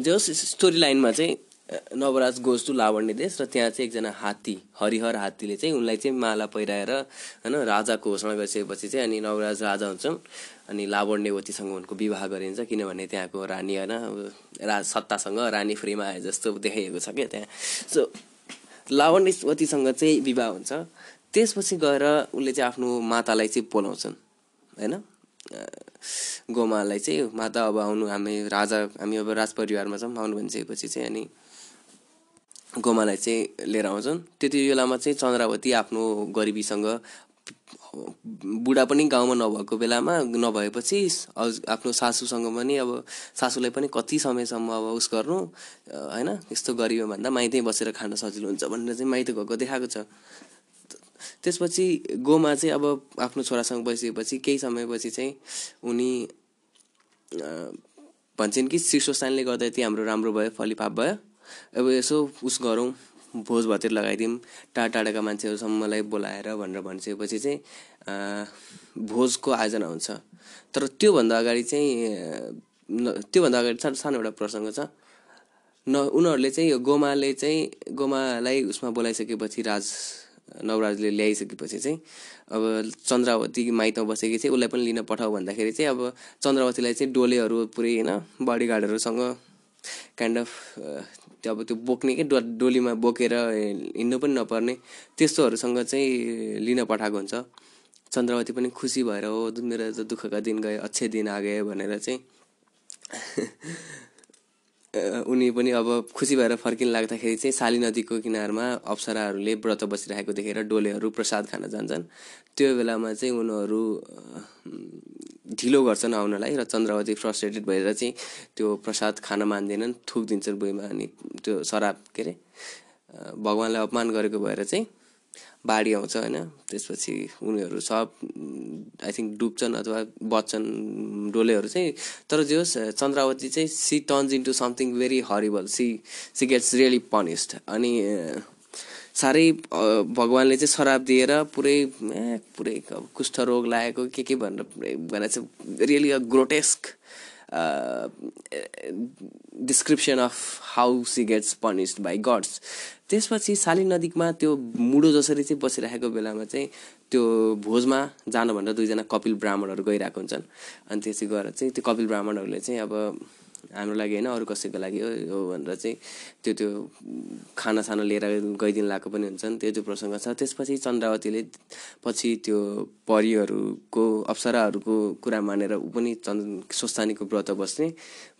जस स्टोरी लाइनमा चाहिँ नवराज गोज टु लावण्य देश र त्यहाँ चाहिँ एकजना हात्ती हरिहर हात्तीले चाहिँ उनलाई चाहिँ माला पहिराएर होइन राजाको घोषणा गरिसकेपछि चाहिँ अनि नवराज राजा हुन्छन् अनि लावण्यवतीसँग उनको विवाह गरिन्छ किनभने त्यहाँको रानी होइन राज सत्तासँग रानी फ्रीमा आए जस्तो देखाइएको छ क्या त्यहाँ। सो लावण्यवतीसँग चाहिँ विवाह हुन्छ। त्यसपछि गएर उसले चाहिँ आफ्नो मातालाई चाहिँ बोलाउँछन् होइन? गोमालाई चाहिँ माता अब आउनु हामी राजा हामी अब राजपरिवारमा छौँ आउनु भनिसकेपछि चाहिँ अनि गोमालाई चाहिँ लिएर आउँछन्। त्यति बेलामा चाहिँ चन्द्रावती आफ्नो गरिबीसँग बुढा पनि गाउँमा नभएको बेलामा नभएपछि आफ्नो सासूसँग पनि अब सासूलाई पनि कति समयसम्म अब उस गर्नु होइन? यस्तो गरियो भन्दा माइतै बसेर खान सजिलो हुन्छ भनेर चाहिँ माइत गएको देखाएको छ। त्यसपछि गोमा चाहिँ अब आफ्नो छोरासँग बसिएपछि केही समयपछि चाहिँ उनी भन्छन् कि शीर्षस्थानले गर्दा यति हाम्रो राम्रो भयो फलिफाप भयो। अब यसो उस गरौँ भोज भतेर लगाइदिउँ टाढा टाढाका मान्छेहरूसम्मलाई बोलाएर भनेर भनिसकेपछि चाहिँ भोजको आयोजना हुन्छ। तर त्योभन्दा अगाडि चाहिँ त्योभन्दा अगाडि सानो सानो एउटा प्रसङ्ग छ। न उनीहरूले चाहिँ यो गोमाले चाहिँ गोमालाई उसमा बोलाइसकेपछि राज नवराजले ल्याइसकेपछि चाहिँ अब चन्द्रावती माइतमा बसेकी चाहिँ उसलाई पनि लिन पठाऊ भन्दाखेरि चाहिँ अब चन्द्रावतीलाई चाहिँ डोलेहरू पुरै होइन बडीगार्डहरूसँग काइन्ड अफ त्यो अब त्यो बोक्ने कि डो डोलीमा बोकेर हिँड्नु पनि नपर्ने त्यस्तोहरूसँग चाहिँ लिन पठाएको हुन्छ। चन्द्रवती पनि खुसी भएर हो मेरो त दुःखका दिन गए अच्छे दिन आगे भनेर चाहिँ। उनी पनि अब खुसी भएर फर्किन लाग्दाखेरि चाहिँ साली नदीको किनारमा अप्सराहरूले व्रत बसिरहेको देखेर डोलेहरू प्रसाद खान जान्छन्। त्यो बेलामा चाहिँ उनीहरू ढिलो गर्छन् आउनलाई र चन्द्रवती फ्रस्ट्रेटेड भएर चाहिँ त्यो प्रसाद खान मान्दैनन् थुकिदिन्छन् बुइमा अनि त्यो शराब के अरे भगवान्लाई अपमान गरेको भएर चाहिँ बाढी आउँछ होइन? त्यसपछि उनीहरू सब आई थिङ्क डुब्छन् अथवा बच्छन् डोलेहरू चाहिँ तर जे होस् चन्द्रावती चाहिँ she turns into something very horrible she she gets really punished अनि साह्रै भगवान्ले चाहिँ श्राप दिएर पुरै पुरै कुष्ठरोग लागेको के के भनेर भनेर चाहिँ really a grotesque description of how she gets punished by gods त्यसपछि शाली नदीमा त्यो मुडो जसरी चाहिँ बसिरहेको बेलामा चाहिँ त्यो भोजमा जानु भनेर दुईजना कपिल ब्राह्मणहरू गइरहेको हुन्छन्। अनि त्यसै गएर चाहिँ त्यो कपिल ब्राह्मणहरूले चाहिँ अब हाम्रो लागि होइन अरू कसैको लागि हो भनेर चाहिँ त्यो त्यो खानासाना लिएर गइदिनु लगाएको पनि हुन्छन्। त्यो त्यो प्रसङ्ग छ। त्यसपछि चन्द्रावतीले पछि त्यो परिहरूको अप्सराहरूको कुरा मानेर ऊ पनि स्वस्थानीको व्रत बस्ने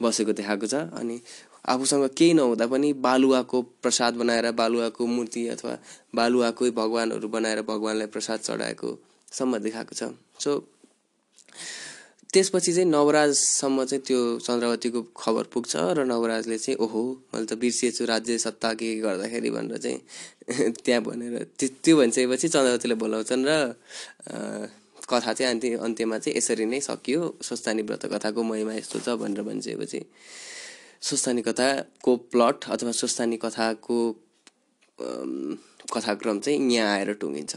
बसेको देखाएको छ। अनि आफूसँग केही नहुँदा पनि बालुवाको प्रसाद बनाएर बालुवाको मूर्ति अथवा बालुवाकै भगवान्हरू बनाएर भगवान्लाई प्रसाद चढाएको सम्म देखाएको छ। सो त्यसपछि चाहिँ नवराजसम्म चाहिँ त्यो चन्द्रवतीको खबर पुग्छ र नवराजले चाहिँ ओहो मैले त बिर्सिएछु राज्य सत्ता के गर्दाखेरि भनेर चाहिँ <laughs> त्यहाँ भनेर त्यो त्यो भनिसकेपछि चन्द्रवतीले बोलाउँछन् र कथा चाहिँ अन्त्य अन्त्यमा चाहिँ यसरी नै सकियो। स्वस्थानी व्रत कथाको महिमा यस्तो छ भनेर भनिसकेपछि स्वस्थानी कथाको प्लट अथवा स्वस्थानी कथाको कथाक्रम चाहिँ यहाँ आएर टुङ्गिन्छ।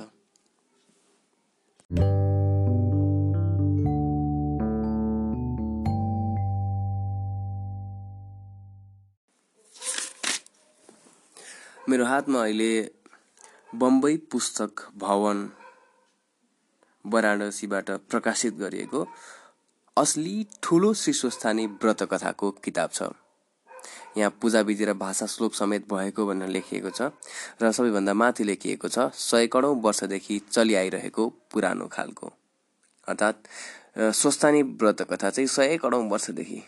मेरो हातमा अहिले बम्बई पुस्तक भवन वाराणसीबाट प्रकाशित गरिएको असली ठुलो शिशुस्थानी व्रतकथाको किताब छ। यहाँ पूजा विधि र भाषा श्लोक समेत भएको भनेर लेखिएको छ र सबैभन्दा माथि लेखिएको छ सयकडौँ वर्षदेखि चलिआइरहेको पुरानो खालको। अर्थात् स्वस्थानी व्रतकथा चाहिँ सय वर्षदेखि।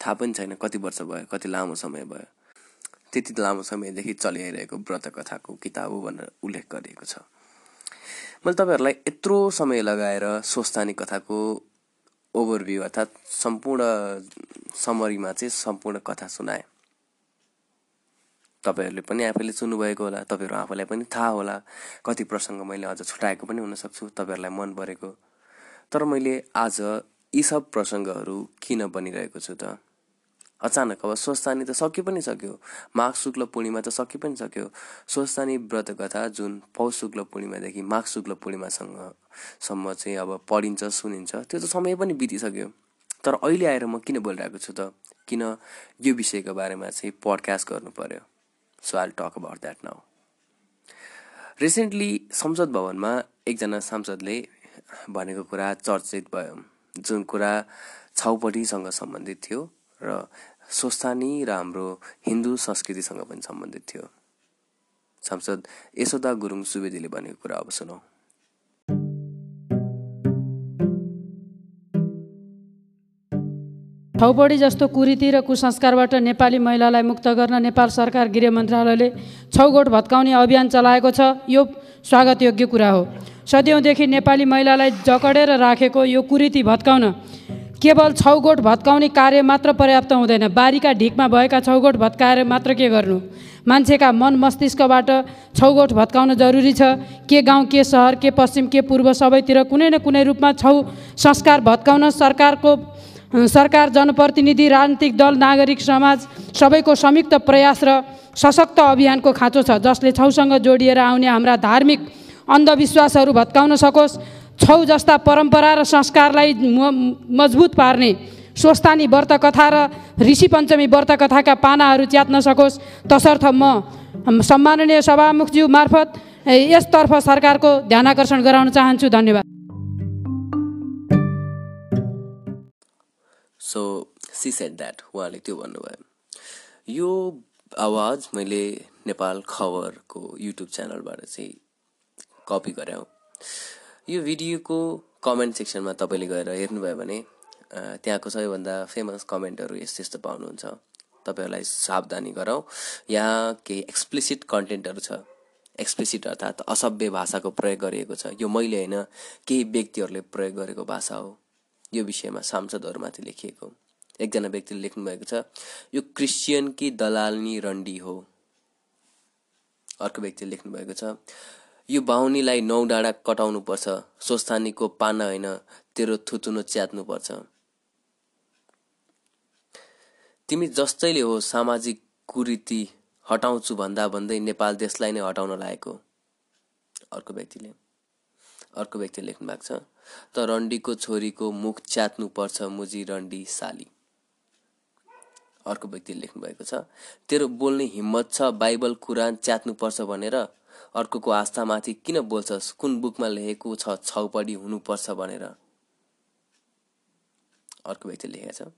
थाहा पनि छैन कति वर्ष भयो कति लामो समय भयो। त्यति लामो समयदेखि चलिआइरहेको व्रत कथाको किताब हो भनेर उल्लेख गरिएको छ। मैले तपाईँहरूलाई यत्रो समय लगाएर स्वस्थानी कथाको ओभरभ्यू अर्थात् सम्पूर्ण समरीमा चाहिँ सम्पूर्ण कथा सुनाएँ। तपाईँहरूले पनि आफैले सुन्नुभएको होला तपाईँहरू आफूलाई पनि थाहा होला कति प्रसङ्ग मैले अझ छुट्याएको पनि हुनसक्छु तपाईँहरूलाई मन परेको। तर मैले आज यी सब प्रसङ्गहरू किन बनिरहेको छु त? अचानक अब स्वस्थानी त सक्यो पनि सक्यो। माघ शुक्ल पूर्णिमा त सक्यो पनि सक्यो। स्वस्थानी व्रत कथा जुन पौष शुक्ल पूर्णिमादेखि माघ शुक्ल पूर्णिमासँग सम्म चाहिँ अब पढिन्छ सुनिन्छ त्यो त समय पनि बितिसक्यो। तर अहिले आएर म किन बोलिरहेको छु त? किन यो विषयको बारेमा चाहिँ पडकास्ट गर्नु पर्यो so I talk about that now recently संसद भवनमा एकजना सांसदले भनेको कुरा चर्चित भयो। जुन कुरा छाउपट्टिसँग सम्बन्धित थियो र स्वस्थानी र हाम्रो हिन्दू संस्कृतिसँग पनि सम्बन्धित थियो। सांसद यशोदा गुरुङ सुवेदीले भनेको कुरा अब सुनौ। छौपडी जस्तो कुरीति र कुसंस्कारबाट नेपाली महिलालाई मुक्त गर्न नेपाल सरकार गृह मन्त्रालयले छौगोठ भत्काउने अभियान चलाएको छ यो स्वागतयोग्य कुरा हो। सदियौँदेखि नेपाली महिलालाई जकडेर राखेको यो कुरीति भत्काउन केवल छौगोठ भत्काउने कार्य मात्र पर्याप्त हुँदैन। बारीका ढिकमा भएका छौगोठ भत्काएर मात्र के गर्नु? मान्छेका मन मस्तिष्कबाट छौगोठ भत्काउन जरुरी छ। के गाउँ के सहर के पश्चिम के पूर्व सबैतिर कुनै न कुनै रूपमा छौ संस्कार भत्काउन सरकारको सरकार जनप्रतिनिधि राजनीतिक दल नागरिक समाज सबैको संयुक्त प्रयास र सशक्त अभियानको खाँचो छ जसले छौसँग जोडिएर आउने हाम्रा धार्मिक अन्धविश्वासहरू भत्काउन सकोस्। छौ जस्ता परम्परा र संस्कारलाई मजबुत पार्ने स्वस्थानी व्रतकथा र ऋषि पञ्चमी व्रतकथाका पानाहरू च्यात्न सकोस्। तसर्थ म सम्माननीय सभामुखज्यू मार्फत यसतर्फ सरकारको ध्यान आकर्षण गराउन चाहन्छु। धन्यवाद। सो सी सेट द्याट उहाँले त्यो भन्नुभयो। यो आवाज मैले नेपाल खबरको युट्युब च्यानलबाट चाहिँ कपी गरेँ यो भिडियोको कमेन्ट सेक्सनमा तपाईँले गएर हेर्नुभयो भने त्यहाँको सबैभन्दा फेमस कमेन्टहरू यस्तो यस्तो पाउनुहुन्छ। तपाईँहरूलाई सावधानी गराउँ यहाँ केही एक्सप्लिसिट कन्टेन्टहरू छ। एक्सप्लिसिट अर्थात् असभ्य भाषाको प्रयोग गरिएको छ। यो मैले होइन केही व्यक्तिहरूले प्रयोग गरेको भाषा हो। यो विषयमा सांसदहरूमाथि लेखिएको। एकजना व्यक्तिले लेख्नुभएको छ यो क्रिस्चियन कि दलालनी रन्डी हो? अर्को व्यक्तिले लेख्नुभएको छ यो बाहुनीलाई नौ डाँडा कटाउनुपर्छ। स्वस्थानीको पाना होइन तेरो थुतुनो च्यात्नुपर्छ। तिमी जस्तैले हो सामाजिक कुरीति हटाउँछु भन्दा भन्दै नेपाल देशलाई नै हटाउन लागेको। अर्को व्यक्तिले। अर्को व्यक्तिले लेख्नु भएको छ त रन्डीको छोरीको मुख च्यात्नु पर्छ मुजी रन्डी साली। अर्को व्यक्तिले लेख्नु भएको छ तेरो बोल्ने हिम्मत छ बाइबल कुरान च्यात्नुपर्छ भनेर अर्कोको आस्थामाथि किन बोल्छस्? कुन बुकमा लेखेको छ छौपडी हुनुपर्छ भनेर। अर्को व्यक्तिले लेखेको छ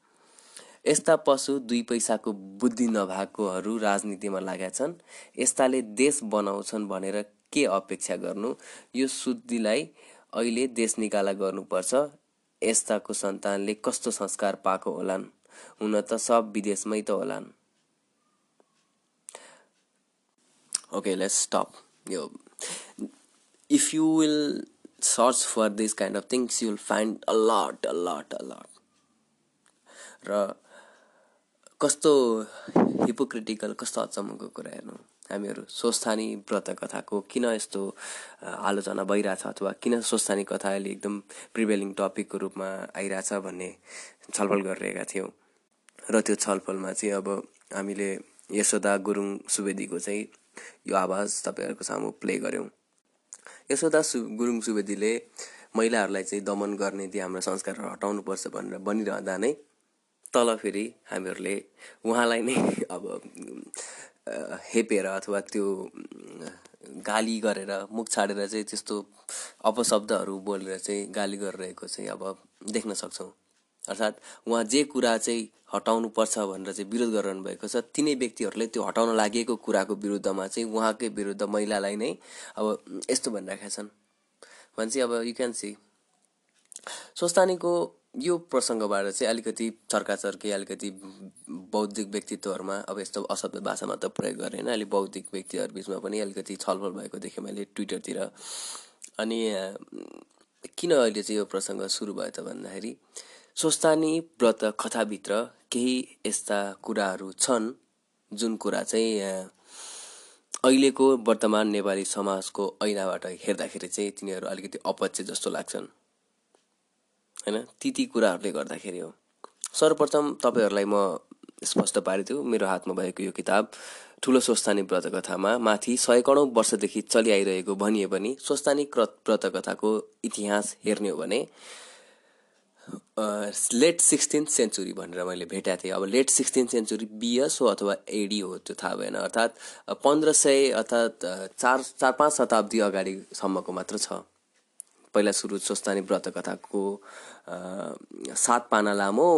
यस्ता पशु दुई पैसाको बुद्धि नभएकोहरू राजनीतिमा लागेका छन्। यस्ताले देश बनाउँछन् भनेर के अपेक्षा गर्नु? यो शुद्धिलाई अहिले देश निकाला गर्नुपर्छ। यस्ताको सन्तानले कस्तो संस्कार पाएको होलान्? हुन त सब विदेशमै त होलान्। ओके लेट्स स्टप यो if you will search for this kind of things you will find a lot a lot a lot र कस्तो हिपोक्रिटिकल कस्तो अचम्मको कुरा हेर्नु? हामीहरू स्वस्थानी व्रत कथाको किन यस्तो आलोचना भइरहेछ अथवा किन स्वस्थानी कथा अहिले एकदम प्रिभेलिङ टपिकको रूपमा आइरहेछ भन्ने छलफल गरिरहेका थियौँ। र त्यो छलफलमा चाहिँ अब हामीले यशोदा गुरुङ सुवेदीको चाहिँ यो आवाज तपाईँहरूको सामु प्ले गऱ्यौँ सु गुरुङ सुवेदीले महिलाहरूलाई चाहिँ दमन गर्ने त्यो हाम्रो संस्कारहरू हटाउनुपर्छ भनेर बनिरहँदा नै तल फेरि हामीहरूले उहाँलाई नै <laughs> अब हेपेर अथवा त्यो गाली गरेर मुख छाडेर चाहिँ त्यस्तो अपशब्दहरू बोलेर चाहिँ गाली गरिरहेको चाहिँ अब देख्न सक्छौँ। अर्थात् उहाँ जे कुरा चाहिँ हटाउनु पर्छ भनेर चाहिँ विरोध गरिरहनु भएको छ तिनै व्यक्तिहरूले त्यो हटाउन लागि कुराको विरुद्धमा चाहिँ उहाँकै विरुद्ध महिलालाई नै अब यस्तो भनिरहेका छन्। भने चाहिँ अब यु क्यान सी स्वस्थानीको यो प्रसङ्गबाट चाहिँ अलिकति चर्काचर्की अलिकति बौद्धिक व्यक्तित्वहरूमा अब यस्तो अशब्द भाषा मात्र प्रयोग गरेन अलिक बौद्धिक व्यक्तिहरू बिचमा पनि अलिकति छलफल भएको देखेँ मैले ट्विटरतिर। अनि किन अहिले चाहिँ यो प्रसङ्ग सुरु भयो त भन्दाखेरि स्वस्थानी व्रत कथाभित्र केही यस्ता कुराहरू छन् जुन कुरा चाहिँ अहिलेको वर्तमान नेपाली समाजको ऐनाबाट हेर्दाखेरि चाहिँ तिनीहरू अलिकति अपच्य जस्तो लाग्छन्। होइन? ती ती कुराहरूले गर्दाखेरि हो। सर्वप्रथम तपाईँहरूलाई म स्पष्ट पारिदियो मेरो हातमा भएको यो किताब ठुलो स्वस्थानी व्रतकथामा माथि सयकडौँ वर्षदेखि चलिआइरहेको भनिए पनि स्वस्थानी व्रतकथाको इतिहास हेर्ने हो भने लेट सिक्सटिन सेन्चुरी भनेर मैले भेटाएको थिएँ। अब लेट सिक्सटिन सेन्चुरी बिएस हो अथवा एडी हो त्यो थाहा भएन। अर्थात् पन्ध्र सय अर्थात् चार चार पाँच शताब्दी अगाडिसम्मको मात्र छ। पहिला सुरु स्वस्थानी व्रतकथाको सात पाना लामो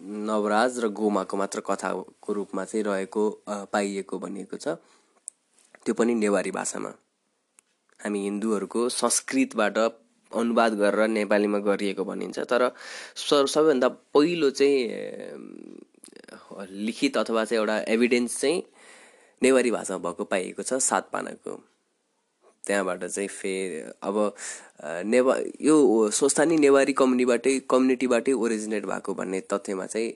नवराज र गोमाको मात्र कथाको रूपमा चाहिँ रहेको पाइएको भनिएको छ। त्यो पनि नेवारी भाषामा। हामी हिन्दूहरूको संस्कृतबाट अनुवाद गरेर नेपालीमा गरिएको भनिन्छ। तर सबैभन्दा पहिलो चाहिँ लिखित अथवा चाहिँ एउटा एभिडेन्स चाहिँ नेवारी भाषामा भएको पाइएको छ सात पानाको त्यहाँबाट चाहिँ फेरि अब नेवा यो स्वस्थानी नेवारी कम्युनिटीबाटै कम्युनिटीबाटै ओरिजिनेट भएको भन्ने तथ्यमा चाहिँ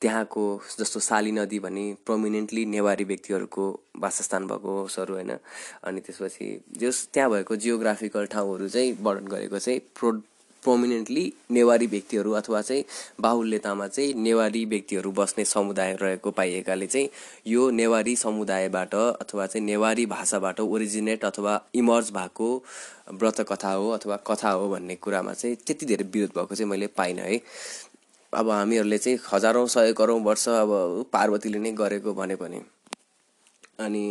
त्यहाँको जस्तो साली नदी भने प्रोमिनेन्टली नेवारी व्यक्तिहरूको वासस्थान भएको होसहरू होइन। अनि त्यसपछि जस त्यहाँ भएको जियोग्राफिकल ठाउँहरू चाहिँ वर्णन गरेको चाहिँ प्रो प्रोमिनेन्टली नेवारी व्यक्तिहरू अथवा चाहिँ बाहुल्यतामा चाहिँ नेवारी व्यक्तिहरू बस्ने समुदाय रहेको पाइएकाले चाहिँ यो नेवारी समुदायबाट अथवा चाहिँ नेवारी भाषाबाट ओरिजिनेट अथवा इमर्ज भएको व्रत कथा हो अथवा कथा हो भन्ने कुरामा चाहिँ त्यति धेरै विरोध भएको चाहिँ मैले पाइनँ है। अब हामीहरूले चाहिँ हजारौँ सय करोड वर्ष अब पार्वतीले नै गरेको भने पनि। अनि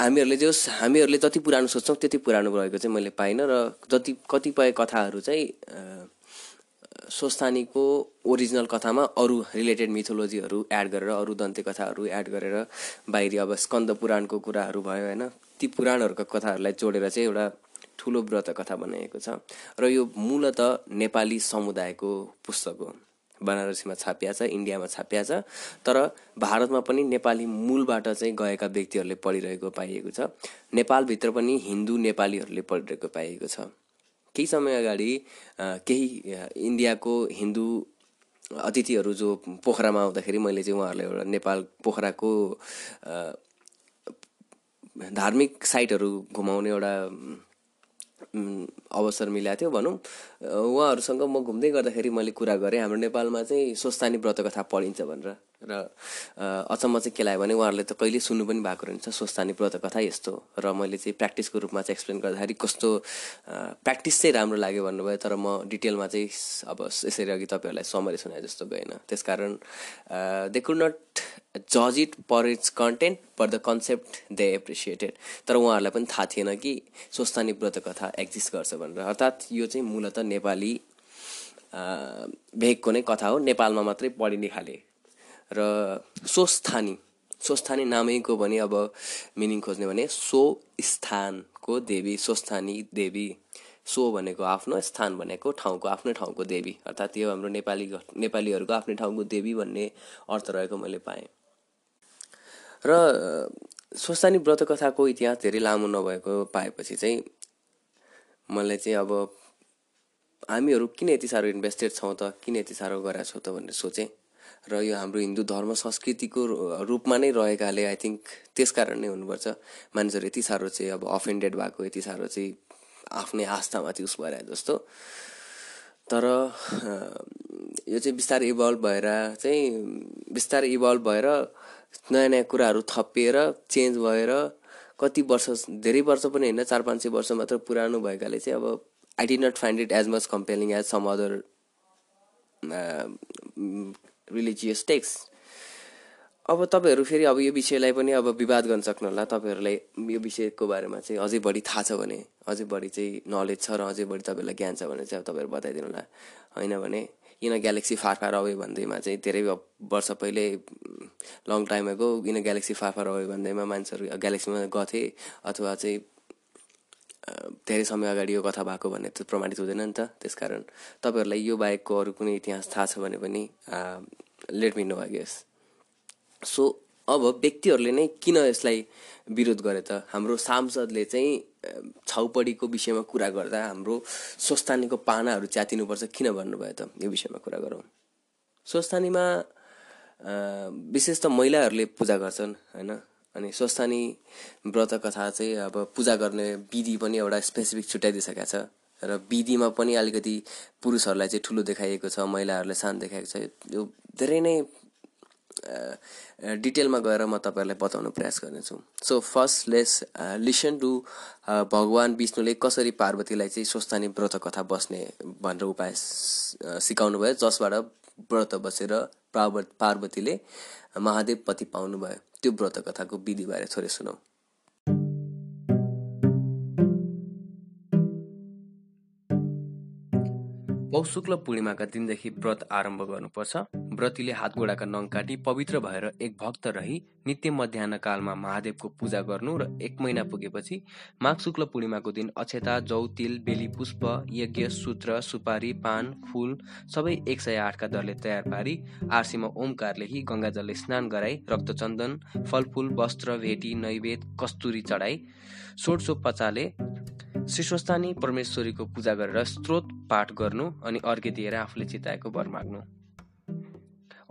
हामीहरूले जो हामीहरूले जति पुरानो सोच्छौँ त्यति पुरानो रहेको चाहिँ मैले पाइनँ र जति कतिपय कथाहरू चाहिँ स्वस्थानीको ओरिजिनल कथामा अरू रिलेटेड मिथोलोजीहरू एड गरेर अरू दन्ते कथाहरू एड गरेर बाहिरी अब स्कन्द पुराणको कुराहरू भयो होइन ती पुराणहरूको कथाहरूलाई जोडेर चाहिँ एउटा ठुलो व्रत कथा बनाइएको छ। र यो मूलत नेपाली समुदायको पुस्तक हो। बनारसीमा छापिया छ इन्डियामा छापिया छ तर भारतमा पनि नेपाली मूलबाट चाहिँ गएका व्यक्तिहरूले पढिरहेको पाइएको छ। नेपालभित्र पनि हिन्दू नेपालीहरूले पढिरहेको पाइएको छ। केही समय अगाडि केही इन्डियाको हिन्दू अतिथिहरू जो पोखरामा आउँदाखेरि मैले चाहिँ उहाँहरूलाई एउटा नेपाल पोखराको धार्मिक साइटहरू घुमाउने एउटा अवसर मिलाएको थियो भनौँ। उहाँहरूसँग म घुम्दै गर्दाखेरि मैले कुरा गरेँ। हाम्रो नेपालमा चाहिँ स्वस्थानी व्रतकथा पढिन्छ भनेर। र अचम्म चाहिँ के लाग्यो भने उहाँहरूले त कहिले सुन्नु पनि भएको रहेछ स्वस्थानी व्रतकथा यस्तो र मैले चाहिँ प्र्याक्टिसको रूपमा चाहिँ एक्सप्लेन गर्दाखेरि कस्तो प्र्याक्टिस चाहिँ राम्रो लाग्यो भन्नुभयो तर म डिटेलमा चाहिँ अब यसरी अघि तपाईँहरूलाई समरी सुनाए जस्तो गएन त्यसकारण दे कुड नट जज it per its content per the concept they appreciated तर उहाँहरूलाई पनि थाहा थिएन कि स्वस्थानी व्रत कथा एक्जिस्ट गर्छ भनेर। अर्थात् यो चाहिँ मूलत नेपाली भेगको नै कथा हो। नेपालमा मात्रै पढिने खाले र स्वस्थानी स्वस्थानी नामैको पनि अब मिनिङ खोज्ने भने सो स्थानको देवी स्वस्थानी देवी सो भनेको आफ्नो स्थान भनेको ठाउँको आफ्नै ठाउँको देवी अर्थात् यो हाम्रो नेपाली नेपालीहरूको आफ्नै ठाउँको देवी भन्ने अर्थ रहेको मैले पाएँ। र स्वस्थानी व्रत कथाको इतिहास धेरै लामो नभएको पाएपछि चाहिँ मलाई चाहिँ अब हामीहरू किन यति साह्रो इन्भेस्टेड छौँ त किन यति साह्रो गरेका छौँ त भनेर सोचेँ। र यो हाम्रो हिन्दू धर्म संस्कृतिको रूपमा नै रहेकाले आई थिङ्क त्यस कारण नै हुनुपर्छ। मानिसहरू यति साह्रो चाहिँ अब अफेन्डेड भएको यति साह्रो चाहिँ आफ्नै आस्थामाथि उस भएर जस्तो। तर यो चाहिँ बिस्तारै इभल्भ भएर चाहिँ बिस्तारै इभल्भ भएर नयाँ नयाँ कुराहरू थपिएर चेन्ज भएर कति वर्ष धेरै वर्ष पनि होइन चार पाँच सय वर्ष मात्र पुरानो भएकाले चाहिँ अब I did not find it as much compelling as some other religious text अब तपाईँहरू फेरि अब यो विषयलाई पनि अब विवाद गर्न सक्नुहोला तपाईँहरूलाई यो विषयको बारेमा चाहिँ अझै बढी थाहा छ भने अझै बढी चाहिँ नलेज छ र अझै बढी तपाईँहरूलाई ज्ञान छ भने चाहिँ अब तपाईँहरू बताइदिनु होला होइन भने किन ग्यालेक्सी फार फार अवे भन्दैमा चाहिँ धेरै वर्ष पहिले लङ टाइम गो किन ग्यालेक्सी फार फार अवे भन्दैमा मान्छेहरू ग्यालेक्सीमा गथे अथवा चाहिँ धेरै समय अगाडि यो कथा भएको भन्ने त प्रमाणित हुँदैन नि त। त्यसकारण तपाईँहरूलाई यो बाहेकको अरू कुनै इतिहास थाहा छ भने पनि let me know guess so अब व्यक्तिहरूले नै किन यसलाई विरोध गरे त? हाम्रो सांसदले चाहिँ छाउपडीको विषयमा कुरा गर्दा हाम्रो स्वस्थानीको पानाहरू च्यातिनुपर्छ। किन भन्नुभयो त? यो विषयमा कुरा गरौँ। स्वस्थानीमा विशेष त महिलाहरूले पूजा गर्छन् होइन? अनि स्वस्थानी व्रत कथा चाहिँ अब पूजा गर्ने विधि पनि एउटा स्पेसिफिक छुट्याइदिइसकेको छ। र विधिमा पनि अलिकति पुरुषहरूलाई चाहिँ ठुलो देखाइएको छ महिलाहरूलाई सानो देखाएको छ। यो धेरै नै डिटेलमा गएर म तपाईँहरूलाई बताउन प्रयास गर्नेछु। So first let's listen to भगवान् विष्णुले कसरी पार्वतीलाई चाहिँ स्वस्थानी व्रत कथा बस्ने भनेर उपाय सिकाउनु भयो जसबाट व्रत बसेर पार्वतीले महादेव पति पाउनुभयो। त्यो व्रत कथाको विधिबारे थोरै सुनौ। पौष पूर्णिमाका दिनदेखि व्रत आरम्भ गर्नुपर्छ। व्रतीले हातगोडाका नङ काटी पवित्र भएर एक भक्त रही नित्य मध्याह कालमा महादेवको पूजा गर्नु र एक महिना पुगेपछि माघ शुक्ल पूर्णिमाको दिन अक्षता जौ तिल बेली पुष्प यज्ञ सूत्र सुपारी पान फुल सबै एक सय आठका दरले तयार पारी आरसीमा ओमकारले हि गङ्गाजलले स्नान गराई रक्तचन्दन फलफुल वस्त्र भेटी नैवेद कस्तुरी चढाई पचाले श्रीस्वस्थानी परमेश्वरीको पूजा गरेर स्त्रोत पाठ गर्नु अनि अर्घ्य दिएर आफूले चिताएको वर माग्नु।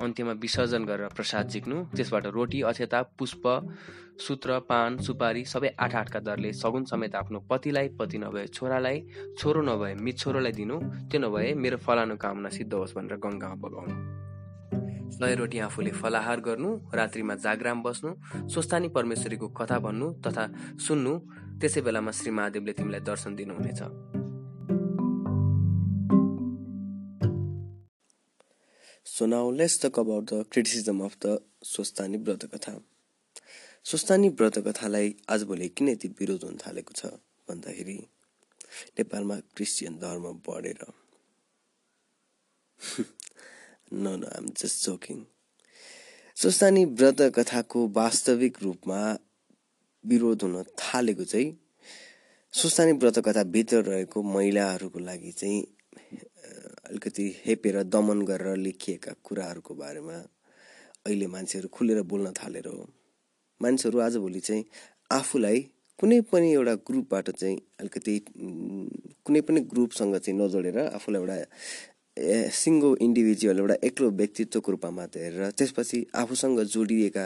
अन्त्यमा विसर्जन गरेर प्रसाद झिक्नु त्यसबाट रोटी अक्षता पुष्प सूत्र पान सुपारी सबै आठ आठका दरले सगुन समेत आफ्नो पतिलाई पति नभए छोरालाई छोरो नभए मिछोरोलाई दिनु त्यो नभए मेरो फलानु कामना सिद्ध होस् भनेर गङ्गामा बगाउनु। सय रोटी आफूले फलाहार गर्नु रात्रिमा जागराम बस्नु स्वस्थानी परमेश्वरीको कथा भन्नु तथा सुन्नु त्यसै बेलामा श्री महादेवले तिमीलाई दर्शन दिनुहुनेछ। So now let's talk about of the Swasthani व्रत कथा स्वस्थानी व्रत कथालाई आजभोलि किन यति विरोध हुन थालेको छ भन्दाखेरि नेपालमा क्रिस्चियन धर्म बढेर। न न आम जस्ट जोकिङ स्वस्थानी व्रत कथाको वास्तविक रूपमा विरोध हुन थालेको चाहिँ सुस्तानी व्रत भित्र रहेको महिलाहरूको लागि चाहिँ अलिकति हेपेर दमन गरेर लेखिएका कुराहरूको बारेमा अहिले मान्छेहरू खुलेर बोल्न थालेर हो। मान्छेहरू आजभोलि चाहिँ आफूलाई कुनै पनि एउटा ग्रुपबाट चाहिँ अलिकति कुनै पनि ग्रुपसँग चाहिँ नजोडेर आफूलाई एउटा सिङ्गो इन्डिभिजुअल एउटा एक्लो व्यक्तित्वको रूपमा मात्र हेरेर त्यसपछि आफूसँग जोडिएका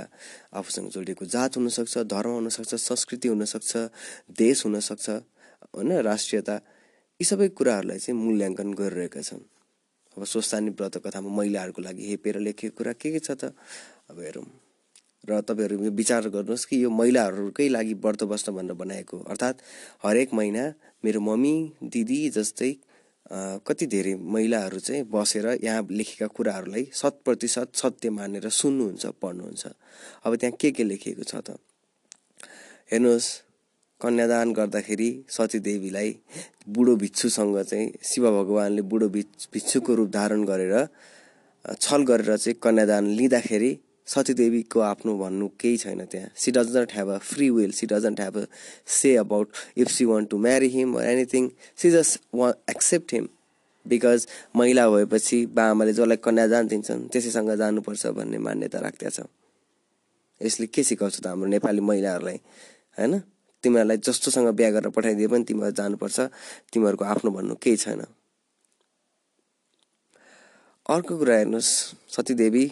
आफूसँग जोडिएको जात हुनसक्छ धर्म हुनसक्छ संस्कृति हुनसक्छ देश हुनसक्छ होइन राष्ट्रियता यी सबै कुराहरूलाई चाहिँ मूल्याङ्कन गरिरहेका छन्। अब स्वस्थानी व्रत कथामा महिलाहरूको लागि हेपेर लेखेको कुरा के के छ त? अब हेरौँ। र तपाईँहरू विचार गर्नुहोस् कि यो महिलाहरूकै लागि व्रत बस्न भनेर बनाएको अर्थात् हरेक महिना मेरो मम्मी दिदी जस्तै कति धेरै महिलाहरू चाहिँ बसेर यहाँ लेखेका कुराहरूलाई शत प्रतिशत सत्य मानेर सुन्नुहुन्छ पढ्नुहुन्छ। अब त्यहाँ के के लेखिएको छ त? हेर्नुहोस् कन्यादान गर्दाखेरि सतीदेवीलाई बुढो भिक्षुसँग चाहिँ शिव भगवान्ले बुढो भिक्षुको रूप धारण गरेर छल गरेर चाहिँ कन्यादान लिँदाखेरि सतीदेवीको आफ्नो भन्नु केही छैन त्यहाँ. She does not have a free will she doesn't have a say about if she want to marry him anything she just want accept him because महिला भएपछि बा आमाले जसलाई कन्यादान दिन्छन् त्यसैसँग जानुपर्छ भन्ने मान्यता राख्दछ। यसले के सिकाउँछ त हाम्रो नेपाली महिलाहरूलाई? होइन? तिमीहरूलाई जस्तोसँग बिहा गरेर पठाइदिए पनि तिमीहरू जानुपर्छ। तिमीहरूको आफ्नो भन्नु केही छैन। अर्को कुरा हेर्नुहोस् सतीदेवी।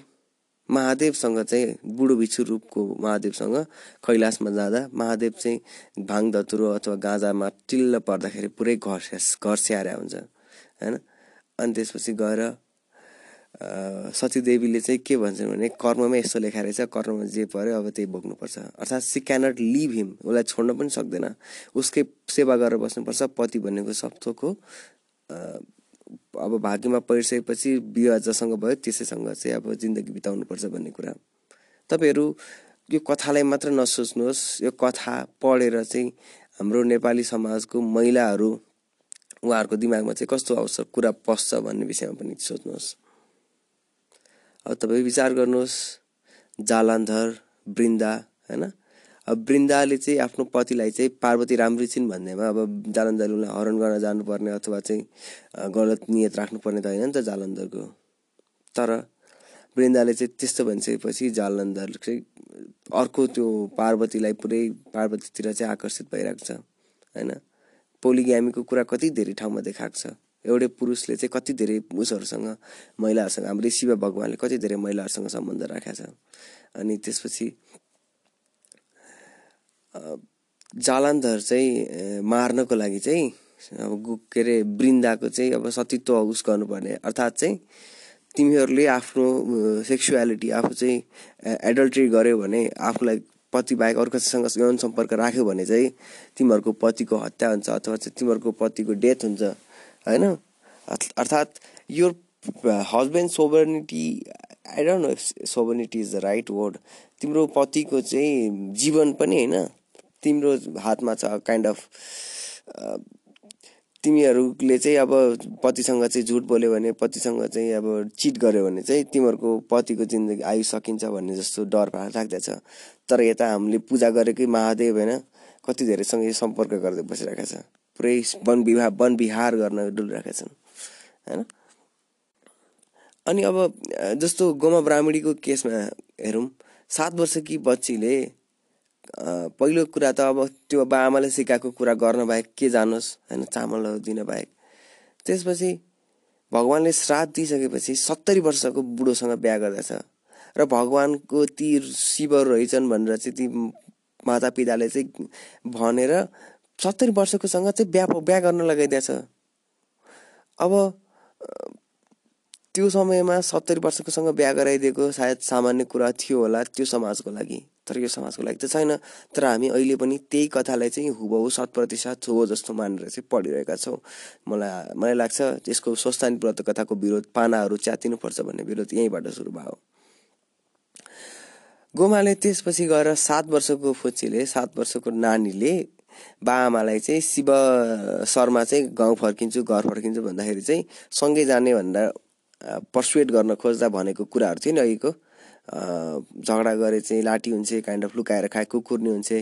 महादेवसँग चाहिँ बुढो बिछु रूपको महादेवसँग कैलाशमा जाँदा महादेव चाहिँ भाङ धतुरो अथवा गाँजामा टिल्ल पर्दाखेरि पुरै घर घर स्याहारे हुन्छ होइन? अनि त्यसपछि गएर सतीदेवीले चाहिँ के भन्छन् भने कर्ममै यस्तो लेखाएर रहेछ कर्ममा जे पऱ्यो अब त्यही भोग्नुपर्छ। अर्थात् सी क्यानट लिभ हिम उसलाई छोड्न पनि सक्दैन। उसकै सेवा गरेर बस्नुपर्छ पति भनेको सप्तोको अब भाग्यमा परिसकेपछि विवाह जसँग भयो त्यसैसँग चाहिँ अब जिन्दगी बिताउनुपर्छ भन्ने कुरा। तपाईँहरू यो कथालाई मात्र नसोच्नुहोस् यो कथा पढेर चाहिँ हाम्रो नेपाली समाजको महिलाहरू उहाँहरूको दिमागमा चाहिँ कस्तो अवसर कुरा पस्छ भन्ने विषयमा पनि सोच्नुहोस्। अब तपाईँ विचार गर्नुहोस् जालान्धर वृन्दा होइन अब वृन्दाले चाहिँ आफ्नो पतिलाई चाहिँ पार्वती राम्री छिन् भन्नेमा अब जालन्धर उसलाई हरण गर्न जानुपर्ने अथवा चाहिँ गलत नियत राख्नुपर्ने त होइन नि त जालन्धरको। तर वृन्दाले चाहिँ त्यस्तो भनिसकेपछि जालन्धर चाहिँ अर्को त्यो पार्वतीलाई पुरै पार्वतीतिर चाहिँ आकर्षित भइरहेको छ होइन? पोलिग्यामीको कुरा कति धेरै ठाउँमा देखाएको छ। एउटै पुरुषले चाहिँ कति धेरै उसहरूसँग महिलाहरूसँग हाम्रो शिव भगवान्ले कति धेरै महिलाहरूसँग सम्बन्ध राखेको छ। अनि त्यसपछि जालन्धर चाहिँ मार्नको लागि चाहिँ अब के अरे वृन्दाको चाहिँ अब सतीत्व उस गर्नुपर्ने। अर्थात् चाहिँ तिमीहरूले आफ्नो सेक्सुअलिटी आफू चाहिँ एडल्ट्री गर्यो भने आफूलाई पति बाहेक अर्को कसैसँग यौन सम्पर्क राख्यो भने चाहिँ तिमीहरूको पतिको हत्या हुन्छ अथवा चाहिँ तिमीहरूको पतिको डेथ हुन्छ होइन? अर्थात् यो husband sovereignty I don't know sovereignty is the right word तिम्रो पतिको चाहिँ जीवन पनि होइन? तिम्रो हातमा छ काइन्ड अफ तिमीहरूले चाहिँ अब पतिसँग चाहिँ झुट बोल्यो भने पतिसँग चाहिँ अब चिट गर्यो भने चाहिँ तिमीहरूको पतिको जिन्दगी आयु सकिन्छ भन्ने जस्तो डर राख्दछ तर यता हामीले पूजा गरेकै महादेव होइन कति धेरैसँग सम्पर्क गर्दै बसिरहेका छ पुरै वन विवाह वन विहार गर्न डुलिरहेका छन् होइन? अनि अब जस्तो गोमा ब्राह्मणीको केसमा हेरौँ सात वर्षकी बच्चीले पहिलो कुरा त अब त्यो बा आमाले सिकाएको कुरा गर्न बाहेक के जानोस् होइन चामल दिन बाहेक त्यसपछि भगवान्ले श्राद्ध दिइसकेपछि सत्तरी वर्षको बुढोसँग बिहा गर्दछ र भगवान्को ती शिव रहेछन् भनेर चाहिँ ती माता पिताले चाहिँ भनेर सत्तरी वर्षकोसँग चाहिँ बिहा बिहा गर्न लगाइदिएछ। अब त्यो समयमा सत्तरी वर्षकोसँग बिहा गराइदिएको सायद सामान्य कुरा थियो होला त्यो समाजको लागि। तर यो समाजको लागि त छैन। तर हामी अहिले पनि त्यही कथालाई चाहिँ हुबहु शत प्रतिशत हो जस्तो मानेर चाहिँ पढिरहेका छौँ। मलाई मलाई लाग्छ यसको स्वस्थानी व्रत कथाको विरोध पानाहरू च्यातिनुपर्छ भन्ने विरोध यहीँबाट सुरु भयो। गोमाले त्यसपछि गएर सात वर्षको फोचीले सात वर्षको नानीले बाआमालाई चाहिँ शिव शर्मा चाहिँ गाउँ फर्किन्छु घर फर्किन्छु भन्दाखेरि चाहिँ सँगै जाने भनेर पर्सुएट गर्न खोज्दा भनेको कुराहरू थियो नि अहिलेको झगडा गरे चाहिँ लाठी हुन्छ काइन्ड अफ लुकाएर खाए कुकुर्ने हुन्छ।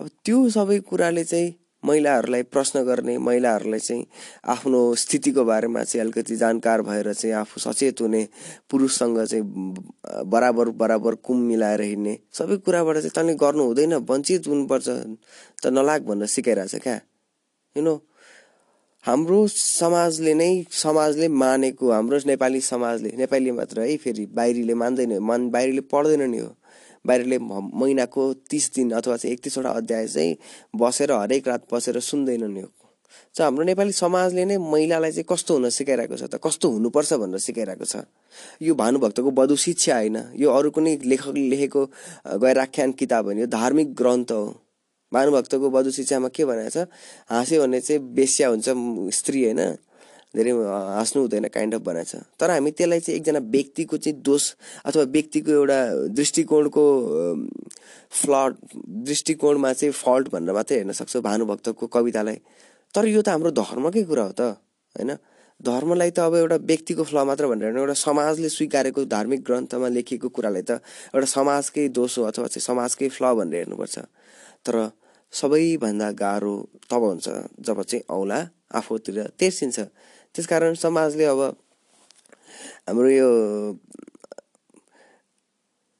अब त्यो सबै कुराले चाहिँ महिलाहरूलाई प्रश्न गर्ने महिलाहरूलाई चाहिँ आफ्नो स्थितिको बारेमा चाहिँ अलिकति जानकार भएर चाहिँ आफू सचेत हुने पुरुषसँग चाहिँ बराबर बराबर कुम मिलाएर हिँड्ने सबै कुराबाट चाहिँ तैँले गर्नु हुँदैन वञ्चित हुनुपर्छ त नलाग भनेर सिकाइरहेछ क्या। यु नो हाम्रो समाजले नै समाजले मानेको हाम्रो नेपाली समाजले नेपाली मात्र है फेरि बाहिरीले मान्दैन मान बाहिरीले पढ्दैन नि हो। बाहिरले महिनाको तिस दिन अथवा चाहिँ एकतिसवटा अध्याय चाहिँ बसेर हरेक रात बसेर सुन्दैन नि हो। चाहिँ हाम्रो नेपाली समाजले नै महिलालाई चाहिँ कस्तो हुन सिकाइरहेको छ त? कस्तो हुनुपर्छ भनेर सिकाइरहेको छ? यो भानुभक्तको बधु शिक्षा होइन। यो अरू कुनै लेखकले लेखेको गैराख्यान किताब होइन यो धार्मिक ग्रन्थ हो। भानुभक्तको वधु शिक्षामा के भनेको छ? हाँस्यो भने चाहिँ बेस्या हुन्छ स्त्री होइन। धेरै हाँस्नु हुँदैन काइन्ड अफ बनाएको छ। तर हामी त्यसलाई चाहिँ एकजना व्यक्तिको चाहिँ दोष अथवा व्यक्तिको एउटा दृष्टिकोणको फ्लट दृष्टिकोणमा चाहिँ फल्ट भनेर मात्रै हेर्न सक्छौँ भानुभक्तको कवितालाई। तर यो त हाम्रो धर्मकै कुरा हो त होइन? धर्मलाई त अब एउटा व्यक्तिको फ्ल मात्र भनेर एउटा समाजले स्वीकारेको धार्मिक ग्रन्थमा लेखिएको कुरालाई त एउटा समाजकै दोष हो अथवा चाहिँ समाजकै फ्ल भनेर हेर्नुपर्छ। तर सबैभन्दा गाह्रो तब हुन्छ जब चाहिँ औला आफूतिर तेर्सिन्छ। त्यसकारण समाजले अब हाम्रो यो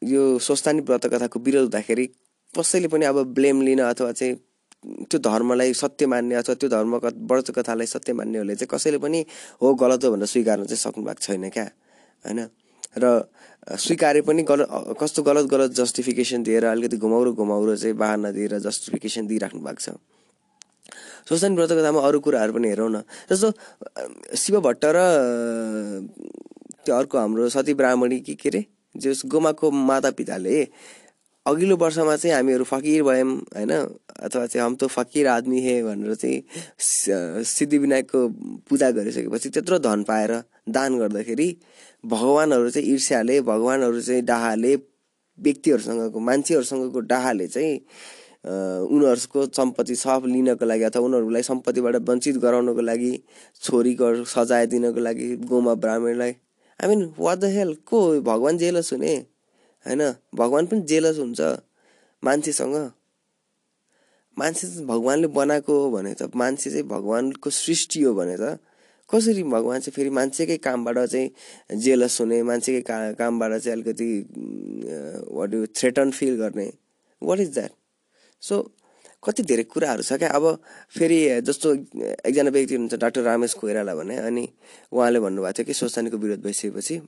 यो स्वस्थानी व्रत कथाको विरोध हुँदाखेरि कसैले पनि अब ब्लेम लिन अथवा चाहिँ त्यो धर्मलाई सत्य मान्ने अथवा त्यो धर्म व्रत कथालाई सत्य मान्नेहरूले चाहिँ कसैले पनि हो गलत हो भनेर स्वीकार्न चाहिँ सक्नु भएको छैन क्या होइन? र स्वीकारे पनि गलत कस्तो गलत गलत जस्टिफिकेसन दिएर अलिकति घुमाउरो घुमाउरो चाहिँ बाहना दिएर जस्टिफिकेसन दिइराख्नु भएको छ। सोच्दैन व्रत कथामा अरू कुराहरू पनि हेरौँ न। जस्तो शिव भट्ट र त्यो अर्को हाम्रो सती ब्राह्मणी कि के अरे जस गोमाको माता पिताले अघिल्लो वर्षमा चाहिँ हामीहरू फकिर भयौँ होइन? अथवा चाहिँ हम त फकिर आदमी हे भनेर चाहिँ सिद्धिविनायकको पूजा गरिसकेपछि त्यत्रो धन पाएर दान गर्दाखेरि भगवान्हरू चाहिँ ईर्ष्याले भगवान्हरू चाहिँ डाहाले व्यक्तिहरूसँगको मान्छेहरूसँगको डाहाले चाहिँ उनीहरूको सम्पत्ति सब लिनको लागि अथवा उनीहरूलाई सम्पत्तिबाट वञ्चित गराउनको लागि छोरीको सजाय दिनको लागि गोमा ब्राह्मणलाई I mean what the hell को भगवान् जेलस हुने? होइन? भगवान् पनि जेलस हुन्छ मान्छेसँग। मान्छे भगवान्ले बनाएको हो भने त मान्छे चाहिँ भगवान्को सृष्टि हो भने त कसरी भगवान् चाहिँ फेरि मान्छेकै कामबाट चाहिँ जेलस हुने मान्छेकै का कामबाट चाहिँ अलिकति वाट यु थ्रेटन फिल गर्ने? वाट इज द्याट सो कति धेरै कुराहरू छ क्या? अब फेरि जस्तो एकजना व्यक्ति हुनुहुन्छ डाक्टर रामेश कोइराला भने अनि उहाँले भन्नुभएको थियो कि सोचानीको विरोध भइसकेपछि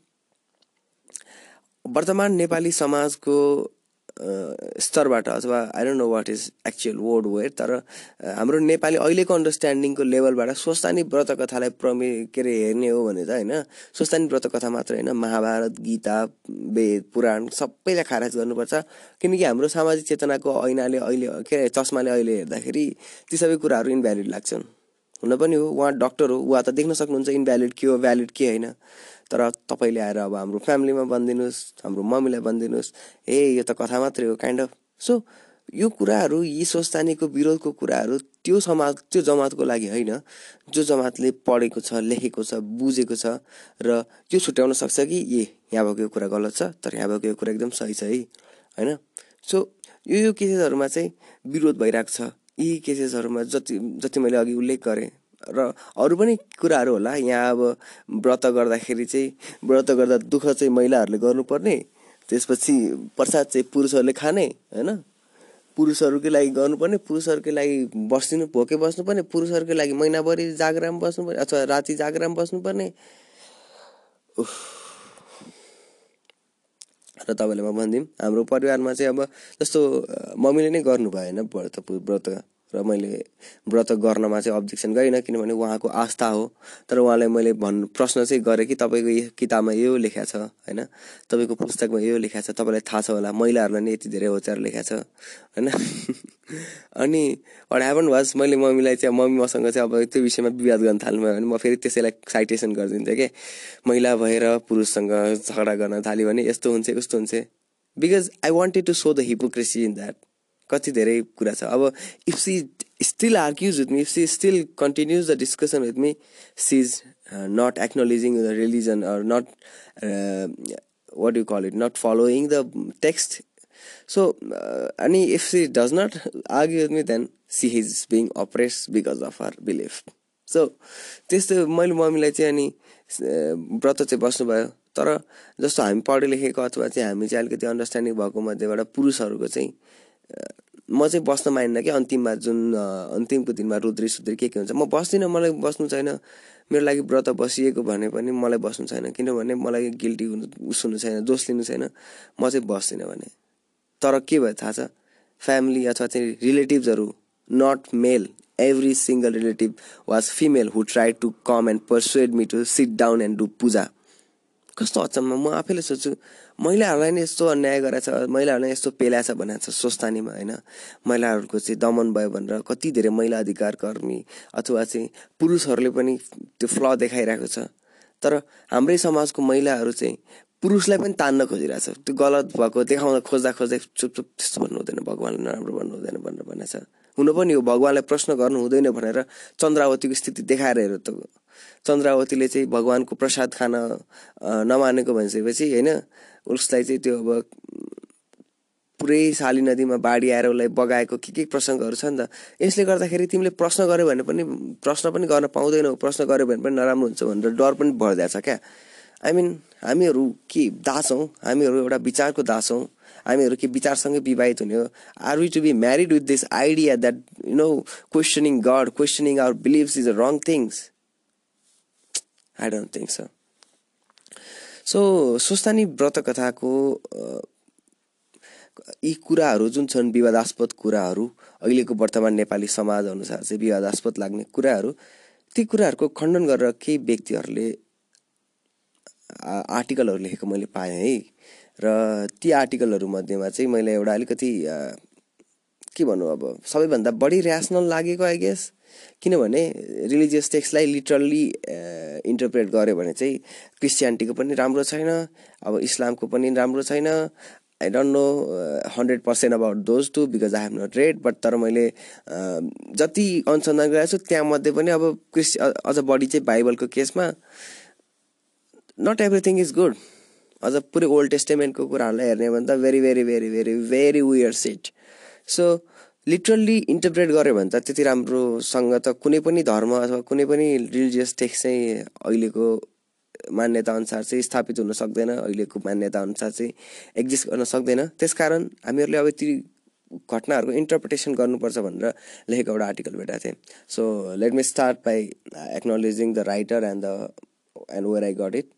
वर्तमान नेपाली समाजको स्तरबाट अथवा I don't know what is actual word where तर हाम्रो नेपाली अहिलेको अन्डरस्ट्यान्डिङको लेभलबाट स्वस्थानी व्रत कथालाई प्रमे के अरे हेर्ने हो भने त होइन स्वस्थानी व्रत कथा मात्र होइन महाभारत गीता वेद पुराण सबैलाई खारेज गर्नुपर्छ। किनकि हाम्रो सामाजिक चेतनाको ऐनाले अहिले के अरे चस्माले अहिले हेर्दाखेरि ती सबै कुराहरू इनभ्यालिड लाग्छन्। हुन पनि हो उहाँ डक्टर हो उहाँ त देख्न सक्नुहुन्छ इनभ्यालिड के हो भ्यालिड के होइन। तर तपाईँले आएर अब हाम्रो फ्यामिलीमा भनिदिनुहोस् हाम्रो मम्मीलाई भनिदिनुहोस् ए यो त कथा मात्रै हो काइन्ड अफ सो यो कुराहरू यी स्वस्थानीको विरोधको कुराहरू त्यो समाज त्यो जमातको लागि होइन। जो जमातले पढेको छ लेखेको छ बुझेको छ र त्यो छुट्याउन सक्छ कि? ए यहाँ भएको यो कुरा गलत छ तर यहाँ भएको यो कुरा एकदम सही छ है। होइन? सो यो यो केसेसहरूमा चाहिँ विरोध भइरहेको छ। यी केसेसहरूमा जति जति मैले अघि उल्लेख गरेँ र अरू पनि कुराहरू होला। यहाँ अब व्रत गर्दाखेरि चाहिँ व्रत गर्दा दुःख चाहिँ महिलाहरूले गर्नुपर्ने त्यसपछि प्रसाद चाहिँ पुरुषहरूले खाने होइन? पुरुषहरूकै लागि गर्नुपर्ने पुरुषहरूकै लागि बसिदिनु भोके बस्नुपर्ने पुरुषहरूकै लागि महिनाभरि जागराम बस्नुपर्ने अथवा राति जागराम बस्नुपर्ने। र तपाईँलाई म भनिदिउँ हाम्रो परिवारमा चाहिँ अब जस्तो मम्मीले नै गर्नु भएन व्रत व्रत र मैले व्रत गर्नमा चाहिँ अब्जेक्सन गरिनँ किनभने उहाँको आस्था हो। तर उहाँलाई मैले भन्नु प्रश्न चाहिँ गरेँ कि तपाईँको यो किताबमा यो लेखा छ होइन? तपाईँको पुस्तकमा यो लेखा छ तपाईँलाई थाहा छ होला। महिलाहरूलाई नै यति धेरै होचार लेखा छ होइन? <laughs> अनि वाट ह्यापन वाज मैले मम्मीलाई चाहिँ मम्मी मसँग चाहिँ अब त्यो विषयमा विवाद गर्न थाल्नुभयो भने म फेरि त्यसैलाई साइटेसन गरिदिन्थेँ कि? महिला भएर पुरुषसँग झगडा गर्न थाल्यो भने यस्तो हुन्छ यस्तो हुन्छ because I wanted to show the hypocrisy in that कति धेरै कुरा छ। अब if she still argues with me if she still continues the discussion with me she is not acknowledging the religion or not what you call it not following the text so अनि if she does not argue with me then she is being oppressed because of her belief so त्यस्तो मैले मम्मीलाई चाहिँ अनि व्रत चाहिँ बस्नुभयो। तर जस्तो हामी पढे लेखेको अथवा चाहिँ हामी चाहिँ अलिकति अन्डरस्ट्यान्डिङ भएको मध्येबाट पुरुषहरूको चाहिँ म चाहिँ बस्न मानिनँ कि अन्तिममा जुन अन्तिमको दिनमा रुद्री सुद्री के के हुन्छ। म बस्दिनँ मलाई बस्नु छैन। मेरो लागि व्रत बसिएको भने पनि मलाई बस्नु छैन। किनभने मलाई गिल्टी उस हुनु छैन दोष लिनु छैन। म चाहिँ बस्दिनँ भने। तर के भयो थाहा छ? फ्यामिली अथवा चाहिँ रिलेटिभ्सहरू not male every single relative was female who try to come and persuade me to sit down and do puja कस्तो अचम्म। म आफैले सोध्छु महिलाहरूलाई नै यस्तो अन्याय गरेछ महिलाहरूलाई यस्तो पेला छ भनेको छ स्वस्थानीमा होइन? महिलाहरूको चाहिँ दमन भयो भनेर कति धेरै महिला अधिकार कर्मी अथवा चाहिँ पुरुषहरूले पनि त्यो फ्ल देखाइरहेको छ। तर हाम्रै समाजको महिलाहरू चाहिँ पुरुषलाई पनि तान्न खोजिरहेछ त्यो गलत भएको देखाउन खोज्दा खोज्दै चुप चुप त्यस्तो भन्नु हुँदैन भगवान्ले नराम्रो भन्नु हुँदैन भनेर भनेको छ हुनु पनि हो भगवान्लाई प्रश्न गर्नु हुँदैन भनेर चन्द्रावतीको स्थिति देखाएर हेर त। चन्द्रावतीले चाहिँ भगवान्को प्रसाद खान नमानेको भनिसकेपछि होइन? उसलाई चाहिँ त्यो अब पुरै साली नदीमा बाढी आएर उसलाई बगाएको के के प्रसङ्गहरू छ नि त। यसले गर्दाखेरि तिमीले प्रश्न गर्यो भने पनि प्रश्न पनि गर्न पाउँदैनौ प्रश्न गर्यो भने पनि नराम्रो हुन्छ भनेर डर पनि भइदिएको छ क्या। आई मिन हामीहरू के दास? हौँ हामीहरू एउटा विचारको दास। हौँ हामीहरू के विचारसँगै विवाहित हुने हो? Are we to be married with this idea that you know questioning god questioning our beliefs is a wrong things I don't think so so Swasthani व्रत कथाको यी कुराहरू जुन छन् विवादास्पद कुराहरू अहिलेको वर्तमान नेपाली समाज अनुसार चाहिँ विवादास्पद लाग्ने कुराहरू ती कुराहरूको खण्डन गरेर केही व्यक्तिहरूले आर्टिकलहरू लेखेको मैले पाएँ है। र ती आर्टिकलहरू मध्येमा चाहिँ मैले एउटा अलिकति के भनौँ अब सबैभन्दा बढी ऱ्यासनल लागेको आई गेस किनभने रिलिजियस टेक्स्टलाई लिटरल्ली इन्टरप्रेट गऱ्यो भने चाहिँ क्रिस्चियनिटीको पनि राम्रो छैन अब इस्लामको पनि राम्रो छैन. I don't know hundred percent about those too because I have not read but तर मैले जति अनुसन्धान गरेको छु त्यहाँमध्ये पनि अब क्रिस् अझ बढी चाहिँ बाइबलको केसमा नट एभ्रिथिङ इज गुड अझ पुरै ओल्ड टेस्टेमेन्टको कुराहरूलाई हेर्ने भने त very very very very very weird set so literally interpret गऱ्यो भने त त्यति राम्रोसँग त कुनै पनि धर्म अथवा कुनै पनि रिलिजियस टेक्स्ट चाहिँ अहिलेको मान्यता अनुसार चाहिँ स्थापित हुन सक्दैन अहिलेको मान्यता अनुसार चाहिँ एक्जिस्ट गर्न सक्दैन। त्यसकारण हामीहरूले अब ती घटनाहरूको इन्टरप्रिटेसन गर्नुपर्छ भनेर लेखेको एउटा आर्टिकल भेटाएको थिएँ। So let me start by acknowledging the writer and the end where I got it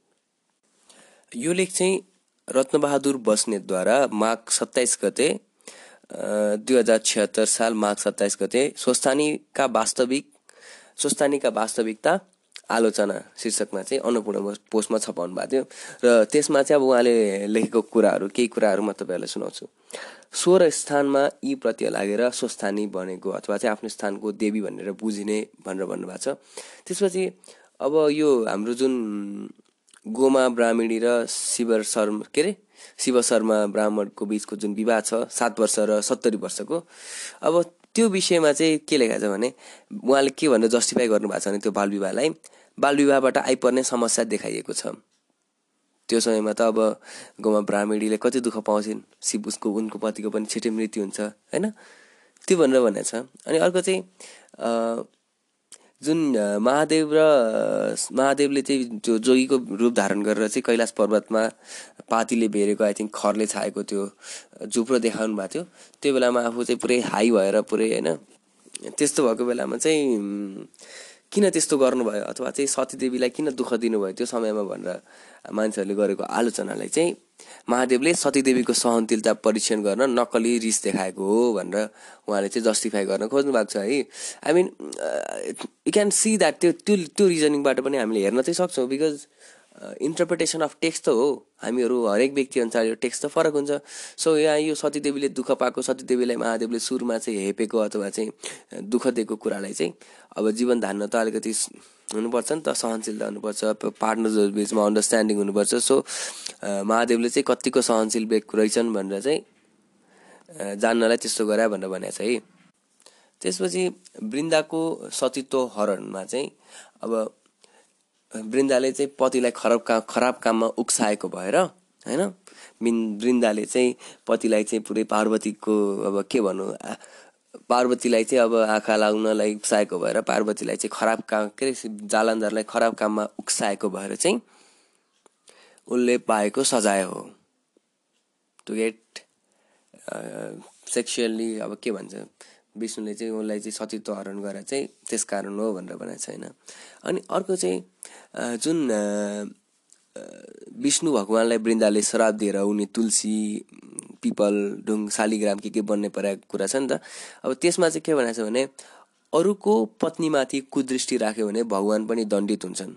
यो लेख चाहिँ रत्नबहादुर बस्नेतद्वारा माघ सत्ताइस गते दुई हजार छिहत्तर साल माघ सत्ताइस गते स्वस्थानीका वास्तविक स्वस्थानीका वास्तविकता आलोचना शीर्षकमा चाहिँ अन्नपूर्ण पोस्टमा छपाउनु भएको थियो। र त्यसमा चाहिँ अब उहाँले लेखेको कुराहरू केही कुराहरू म तपाईँहरूलाई सुनाउँछु। स्वर स्थानमा यी प्रत्यय लागेर स्वस्थानी बनेको अथवा चाहिँ आफ्नो स्थानको देवी भनेर बुझिने भनेर भन्नुभएको छ। त्यसपछि अब यो हाम्रो जुन गोमा ब्राह्मणी र शिव शर्मा के अरे? शिव शर्मा ब्राह्मणको बिचको जुन विवाह छ सात वर्ष र सत्तरी वर्षको अब त्यो विषयमा चाहिँ के लेखाएको छ भने उहाँले के भनेर जस्टिफाई गर्नुभएको छ भने त्यो बाल विवाहलाई बाल विवाहबाट आइपर्ने समस्या देखाइएको छ। त्यो समयमा त अब गाउँमा ब्राह्मणीले कति दुःख पाउँछन् सिप उसको उनको पतिको पनि छिटै मृत्यु हुन्छ होइन? त्यो भनेर भनेको छ। अनि अर्को चाहिँ जुन महादेव र महादेवले चाहिँ त्यो जोगीको रूप धारण गरेर चाहिँ कैलाश पर्वतमा पातीले भेरेको आई थिङ्क खरले छाएको त्यो झुप्रो देखाउनु भएको थियो। त्यो बेलामा आफू चाहिँ पुरै हाई भएर पुरै होइन त्यस्तो भएको बेलामा चाहिँ किन त्यस्तो गर्नुभयो? अथवा चाहिँ सतीदेवीलाई किन दुःख दिनुभयो? त्यो समयमा भनेर मान्छेहरूले गरेको आलोचनालाई चाहिँ महादेवले सतीदेवीको सहनशीलता परीक्षण गर्न नक्कली रिस देखाएको हो भनेर उहाँले चाहिँ जस्टिफाई गर्न खोज्नु भएको छ है। I mean you can see that त्यो त्यो त्यो रिजनिङबाट पनि हामीले हेर्न चाहिँ सक्छौँ बिकज इन्टरप्रिटेसन अफ टेक्स्ट त हो। हामीहरू हरेक व्यक्ति अनुसार यो टेक्स्ट त फरक हुन्छ। सो यहाँ यो सतीदेवीले दुःख पाएको सतीदेवीलाई महादेवले सुरुमा चाहिँ हेपेको अथवा चाहिँ दुःख दिएको कुरालाई चाहिँ अब जीवन धान्न त अलिकति हुनुपर्छ नि त सहनशीलता हुनुपर्छ पार्टनर्सहरू बिचमा अन्डरस्ट्यान्डिङ हुनुपर्छ। सो महादेवले चाहिँ कतिको सहनशील व्यक्ति रहेछन् भनेर चाहिँ जान्नलाई त्यस्तो गरे भनेर भनेको छ है। त्यसपछि वृन्दाको सतीत्व हरणमा चाहिँ अब वृन्दाले चाहिँ पतिलाई खराब काम खराब काममा उक्साएको भएर होइन? वृन्दाले चाहिँ पतिलाई चाहिँ पुरै पार्वतीको अब के भनौँ पार्वतीलाई चाहिँ अब आँखा लाग्नलाई उक्साएको भएर पार्वतीलाई चाहिँ खराब काम के अरे जालन्धरलाई खराब काममा उक्साएको भएर चाहिँ उसले पाएको सजाय हो। टु गेट सेक्सुअल्ली अब के भन्छ विष्णुले चाहिँ उसलाई चाहिँ सतीत्व हरण गरेर चाहिँ त्यस कारण हो भनेर भनेको छैन। अनि अर्को चाहिँ जुन विष्णु भगवान्लाई वृन्दाले श्राप दिएर उनी तुलसी पिपल ढुङ शालिग्राम के के बन्ने परेको कुरा छ नि त। अब त्यसमा चाहिँ के भनेको छ भने अरूको पत्नीमाथि कुदृष्टि राख्यो भने भगवान् पनि दण्डित हुन्छन्।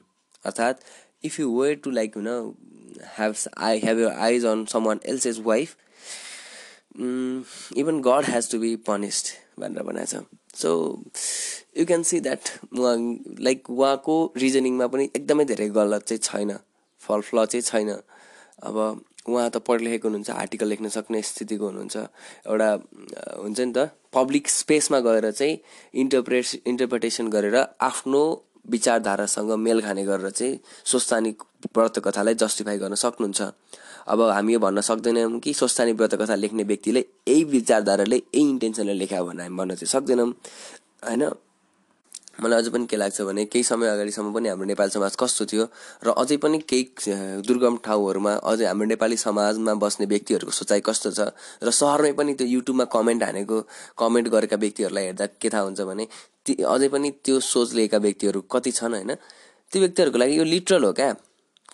अर्थात् if you were to like हुन have I have your eyes on someone else is wife even god has to be punished भनेर भनेको छ। So you can see that like उहाँको रिजनिङमा पनि एकदमै धेरै गलत चाहिँ छैन। फल फ्ल चाहिँ छैन। अब उहाँ त पढ लेखेको हुनुहुन्छ आर्टिकल लेख्न सक्ने स्थितिको हुनुहुन्छ। एउटा हुन्छ नि त पब्लिक स्पेसमा गएर चाहिँ इन्टरप्रेट इन्टरप्रिटेसन गरेर आफ्नो विचारधारासँग मेल खाने गरेर चाहिँ स्वस्थानी व्रत कथालाई जस्टिफाई गर्न सक्नुहुन्छ। अब हामी यो भन्न सक्दैनौँ कि स्वस्थानी व्रत कथा लेख्ने व्यक्तिले यही विचारधाराले यही इन्टेन्सनले लेख्यो भने हामी भन्न चाहिँ सक्दैनौँ। होइन? मलाई अझै पनि के लाग्छ भने केही समय अगाडिसम्म पनि हाम्रो नेपाली समाज कस्तो थियो र अझै पनि केही दुर्गम ठाउँहरूमा अझै हाम्रो नेपाली समाजमा बस्ने व्यक्तिहरूको सोचाइ कस्तो छ र सहरमै पनि त्यो युट्युबमा कमेन्ट हानेको कमेन्ट गरेका व्यक्तिहरूलाई हेर्दा के थाहा हुन्छ भने ती अझै पनि त्यो सोच लिएका व्यक्तिहरू कति छन् होइन? त्यो व्यक्तिहरूको लागि यो लिटरल हो क्या।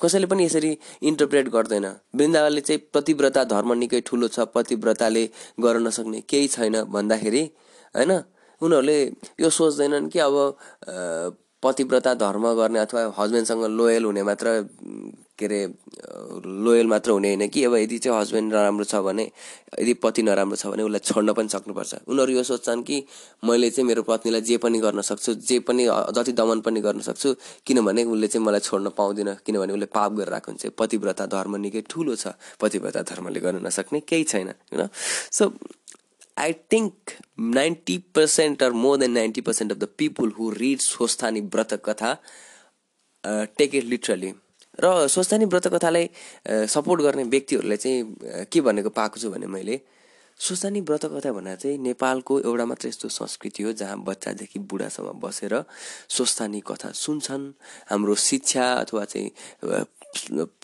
कसैले पनि यसरी इन्टरप्रेट गर्दैन। वृन्दावनले चाहिँ पतिव्रता धर्म निकै ठुलो छ पतिव्रताले गर्न नसक्ने केही छैन भन्दाखेरि होइन? उनीहरूले यो सोच्दैनन् कि अब पतिव्रता धर्म गर्ने अथवा हस्बेन्डसँग लोयल हुने मात्र के अरे लोयल मात्र हुने होइन कि? अब यदि चाहिँ हस्बेन्ड नराम्रो छ भने यदि पति नराम्रो छ भने उसलाई छोड्न पनि सक्नुपर्छ। उनीहरू यो सोच्छन् कि मैले चाहिँ मेरो पत्नीलाई जे पनि गर्न सक्छु जे पनि जति दमन पनि गर्न सक्छु किनभने उसले चाहिँ मलाई छोड्न पाउँदिन किनभने उसले पाप गरेर आएको हुन्छ पतिव्रता धर्म निकै ठुलो छ। पतिव्रता धर्मले गर्न नसक्ने केही छैन होइन so I think 90% or more than 90% of the people who read Swasthani Brata Katha uh, take it literally. र स्वस्थानी व्रत कथालाई सपोर्ट गर्ने व्यक्तिहरूले चाहिँ के भनेको पाएको छु भने मैले स्वस्थानी व्रत कथा भनेर चाहिँ नेपालको एउटा मात्र यस्तो संस्कृति हो जहाँ बच्चादेखि बुढासम्म बसेर स्वस्थानी कथा सुन्छन्। हाम्रो शिक्षा अथवा चाहिँ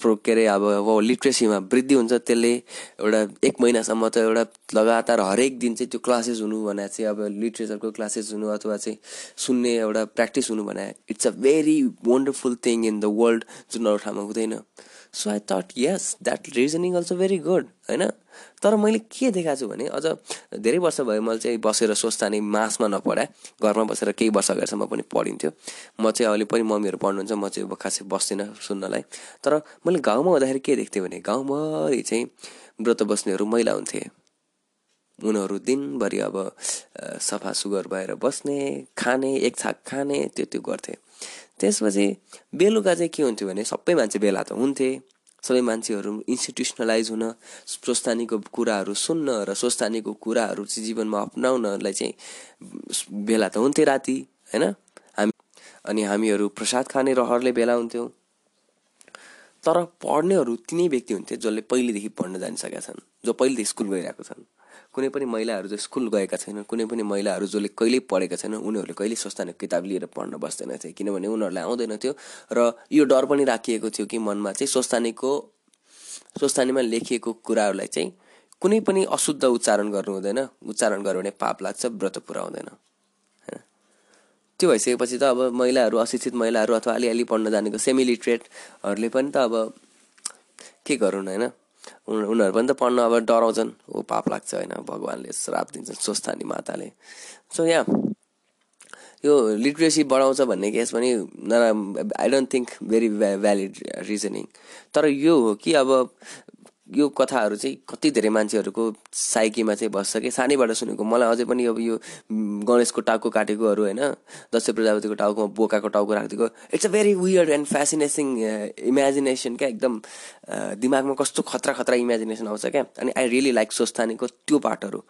प्रो के अरे अब लिट्रेसीमा वृद्धि हुन्छ त्यसले एउटा एक महिनासम्म त एउटा लगातार हरेक दिन चाहिँ त्यो क्लासेस हुनु भने चाहिँ अब लिट्रेचरको क्लासेस हुनु अथवा चाहिँ सुन्ने एउटा प्र्याक्टिस हुनु भने it's a very wonderful thing in the world जुन अरू ठाउँमा हुँदैन। So I thought yes that reasoning also very good होइन? तर मैले के देखाएको छु भने अझ धेरै वर्ष भयो मैले चाहिँ बसेर स्वस्थानी मासमा नपढाएँ। घरमा बसेर केही वर्ष अगाडिसम्म पनि पढिन्थ्यो। म चाहिँ अहिले पनि मम्मीहरू पढ्नुहुन्छ म चाहिँ खासै बस्दिनँ सुन्नलाई। तर मैले गाउँमा हुँदाखेरि के देख्थेँ भने गाउँभरि चाहिँ व्रत बस्नेहरू महिला हुन्थे। उनीहरू दिनभरि अब सफा सुगर भएर बस्ने खाने एक छाक खाने त्यो त्यो गर्थे। त्यसपछि बेलुका चाहिँ के हुन्थ्यो भने सबै मान्छे भेला त हुन्थे। सबै मान्छेहरू इन्स्टिट्युसनलाइज हुन स्वस्थानीको कुराहरू सुन्न र स्वस्थानीको कुराहरू चाहिँ जीवनमा अप्नाउनलाई चाहिँ भेला त हुन्थ्यो राति होइन? हामी अनि हामीहरू प्रसाद खाने रहरले भेला हुन्थ्यौँ। तर पढ्नेहरू तिनै व्यक्ति हुन्थे जसले पहिलेदेखि पढ्न जानिसकेका छन् जो पहिलेदेखि स्कुल गइरहेको छन्। कुनै पनि महिलाहरू जो स्कुल गएका छैनन् कुनै पनि महिलाहरू जसले कहिल्यै पढेका छैनन् उनीहरूले कहिले स्वस्थानीको किताब लिएर पढ्न बस्दैनथे किनभने उनीहरूलाई आउँदैन थियो। र यो डर पनि राखिएको थियो कि मनमा चाहिँ स्वस्थानीको स्वस्थानीमा लेखिएको कुराहरूलाई चाहिँ कुनै पनि अशुद्ध उच्चारण गर्नु हुँदैन। उच्चारण गर्यो भने पाप लाग्छ व्रत पुरा हुँदैन। होइन त्यो भइसकेपछि त अब महिलाहरू अशिक्षित महिलाहरू अथवा अलिअलि पढ्न जानेको सेमी लिटरेटहरूले पनि त अब के गरून् होइन? उनीहरू पनि त पढ्न अब डराउँछन्। हो पाप लाग्छ होइन भगवान्ले श्राप दिन्छन् स्वस्थानी माताले। सो यहाँ यो लिट्रेसी बढाउँछ भन्ने केस पनि न I don't think very valid reasoning तर यो हो कि अब यो कथाहरू चाहिँ कति धेरै मान्छेहरूको साइकीमा चाहिँ बस्छ कि? सानैबाट सुनेको। मलाई अझै पनि अब यो गणेशको टाउको काटेकोहरू होइन दसैँ प्रजापतिको टाउकोमा बोकाको टाउको राखिदिएको। It's a very weird and fascinating imagination क्या। एकदम दिमागमा कस्तो खतरा खतरा इमेजिनेसन आउँछ क्या। अनि आई रियली लाइक स्वस्थानीको त्यो पार्टहरू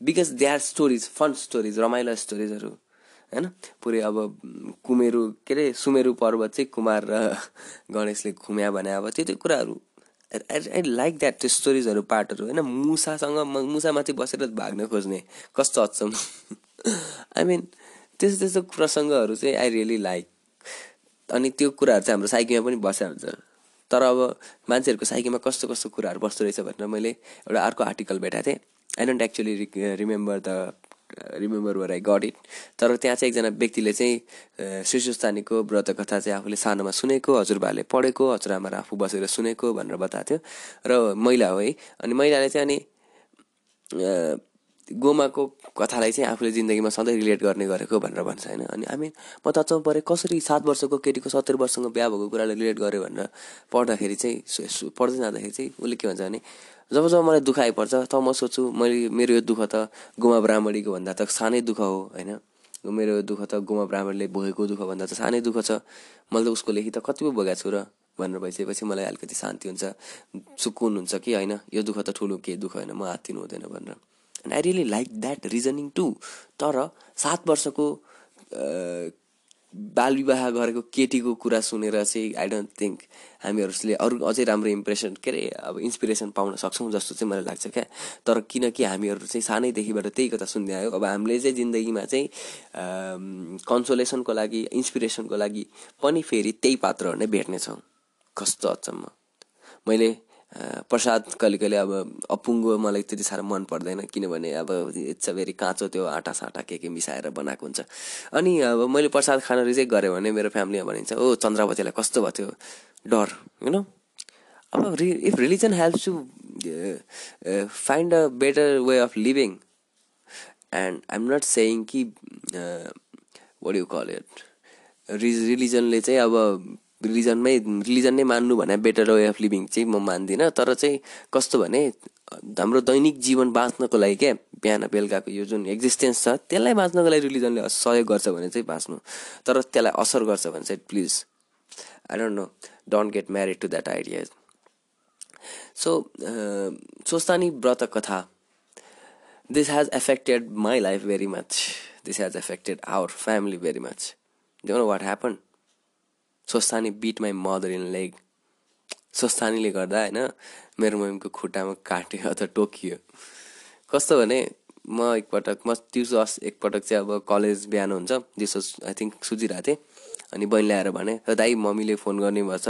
because they are stories fun stories रमाइलो स्टोरिजहरू होइन? पुरै अब कुमेरु के अरे सुमेरु पर्वत चाहिँ कुमार र <laughs> गणेशले घुम्या भने अब त्यो त्यो कुराहरू। आई लाइक द्याट त्यो स्टोरिजहरू पार्टहरू होइन? मुसासँग मुसामाथि बसेर भाग्न खोज्ने कस्तो अचम्म। आई मिन त्यस्तो त्यस्तो प्रसङ्गहरू चाहिँ आई रियली लाइक अनि त्यो कुराहरू चाहिँ हाम्रो साइकीमा पनि बसिहाल्छ। तर अब मान्छेहरूको साइकीमा कस्तो कस्तो कुराहरू बस्दो रहेछ भनेर मैले एउटा अर्को आर्टिकल भेटाएको थिएँ। I don't actually remember the remember where I got it तर त्यहाँ चाहिँ एकजना व्यक्तिले चाहिँ शिशुस्थानीको व्रत कथा चाहिँ आफूले सानोमा सुनेको हजुरबाले पढेको हजुरआमाहरू आफू बसेर सुनेको भनेर बताएको थियो। र महिला हो है। अनि महिलाले चाहिँ अनि गोमाको कथालाई चाहिँ आफूले जिन्दगीमा सधैँ रिलेट गर्ने गरेको भनेर भन्छ होइन। अनि हामी म त अचम्म परेँ कसरी सात वर्षको केटीको सत्तरी वर्षसँग बिहा भएको कुरालाई रिलेट गर्यो भनेर पढ्दाखेरि चाहिँ पढ्दै जाँदाखेरि चाहिँ उसले के भन्छ भने जब जब मलाई दुःख आइपर्छ तब म सोध्छु मैले मेरो यो दुःख त गोमा ब्राह्मणीको भन्दा त सानै दुःख हो होइन? मेरो यो दुःख त गोमा ब्राह्मणले भोगेको दुःख भन्दा त सानै दुःख छ। मैले त उसको लेखी त कति पो भोगेको छु र? भनेर भइसकेपछि मलाई अलिकति शान्ति हुन्छ सुकुन हुन्छ कि होइन? यो दुःख त ठुलो केही दुःख होइन म हात्तिनु हुँदैन भनेर। And I really like that reasoning too तर सात वर्षको बाल विवाह गरेको केटीको कुरा सुनेर चाहिँ आई डोन्ट थिङ्क हामीहरूले अरू अझै राम्रो इम्प्रेसन के अरे अब इन्सपिरेसन पाउन सक्छौँ जस्तो चाहिँ मलाई लाग्छ क्या। तर किनकि हामीहरू चाहिँ सानैदेखिबाट त्यही कथा सुन्दै आयो। अब हामीले चाहिँ जिन्दगीमा चाहिँ कन्सोलेसनको लागि इन्सपिरेसनको लागि पनि फेरि त्यही पात्रहरू नै भेट्नेछौँ। कस्तो अचम्म। मैले प्रसाद कहिले कहिले अब अपुङ्गो मलाई त्यति साह्रो मन पर्दैन किनभने अब इट्स अ भेरी काँचो त्यो आँटा साँटा के के मिसाएर बनाएको हुन्छ। अनि अब मैले प्रसाद खान रिजेक्ट गरेँ भने मेरो फ्यामिलीमा भनिन्छ ओ चन्द्रावतीलाई कस्तो भयो त्यो डर होइन अब रि if religion helps to find a better way of living and I'm not saying कि वाट यु कल इट रिलिजनले चाहिँ अब रिलिजनमै रिलिजन नै मान्नु भने बेटर वे अफ लिभिङ चाहिँ म मान्दिनँ। तर चाहिँ कस्तो भने हाम्रो दैनिक जीवन बाँच्नको लागि क्या बिहान बेलुकाको यो जुन एक्जिस्टेन्स छ त्यसलाई बाँच्नको लागि रिलिजनले सहयोग गर्छ भने चाहिँ बाँच्नु। तर त्यसलाई असर गर्छ भने चाहिँ please I don't know don't get married to that idea so Swasthani व्रत कथा। This has affected my life very much this has affected our family very much do know what happen Swasthani bit my mother in leg. स्वस्थानीले गर्दा होइन मेरो मम्मीको खुट्टामा काट्यो अथवा Tokyo. कस्तो भने म एकपटक म दिउँसो एकपटक चाहिँ अब कलेज बिहान हुन्छ दिउँसो आई थिङ्क सुजिरहेको थिएँ। अनि बहिनीले आएर भने दाइ मम्मीले फोन गर्ने भएछ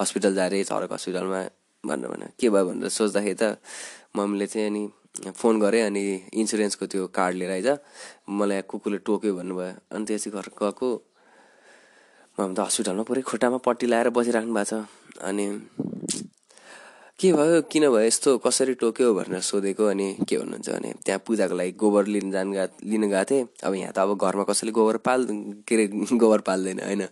हस्पिटल जाँदै झरक हस्पिटलमा। भनेर भने के भयो? भनेर सोच्दाखेरि त मम्मीले चाहिँ अनि फोन गरेँ अनि इन्सुरेन्सको त्यो कार्ड लिएर आइज। मलाई कुकुरले टोक्यो भन्नुभयो। अनि त्यसै घर गएको त हस्पिटलमा पुरै खुट्टामा पट्टी लगाएर बसिराख्नु भएको छ। अनि के भयो? किन भयो? यस्तो कसरी टोक्यो भनेर सोधेको अनि के भन्नुहुन्छ भने त्यहाँ पूजाको लागि गोबर लिन जानु गा लिन गएको थिएँ। अब यहाँ त अब घरमा कसैले गोबर पाल के अरे गोबर पाल्दैन होइन?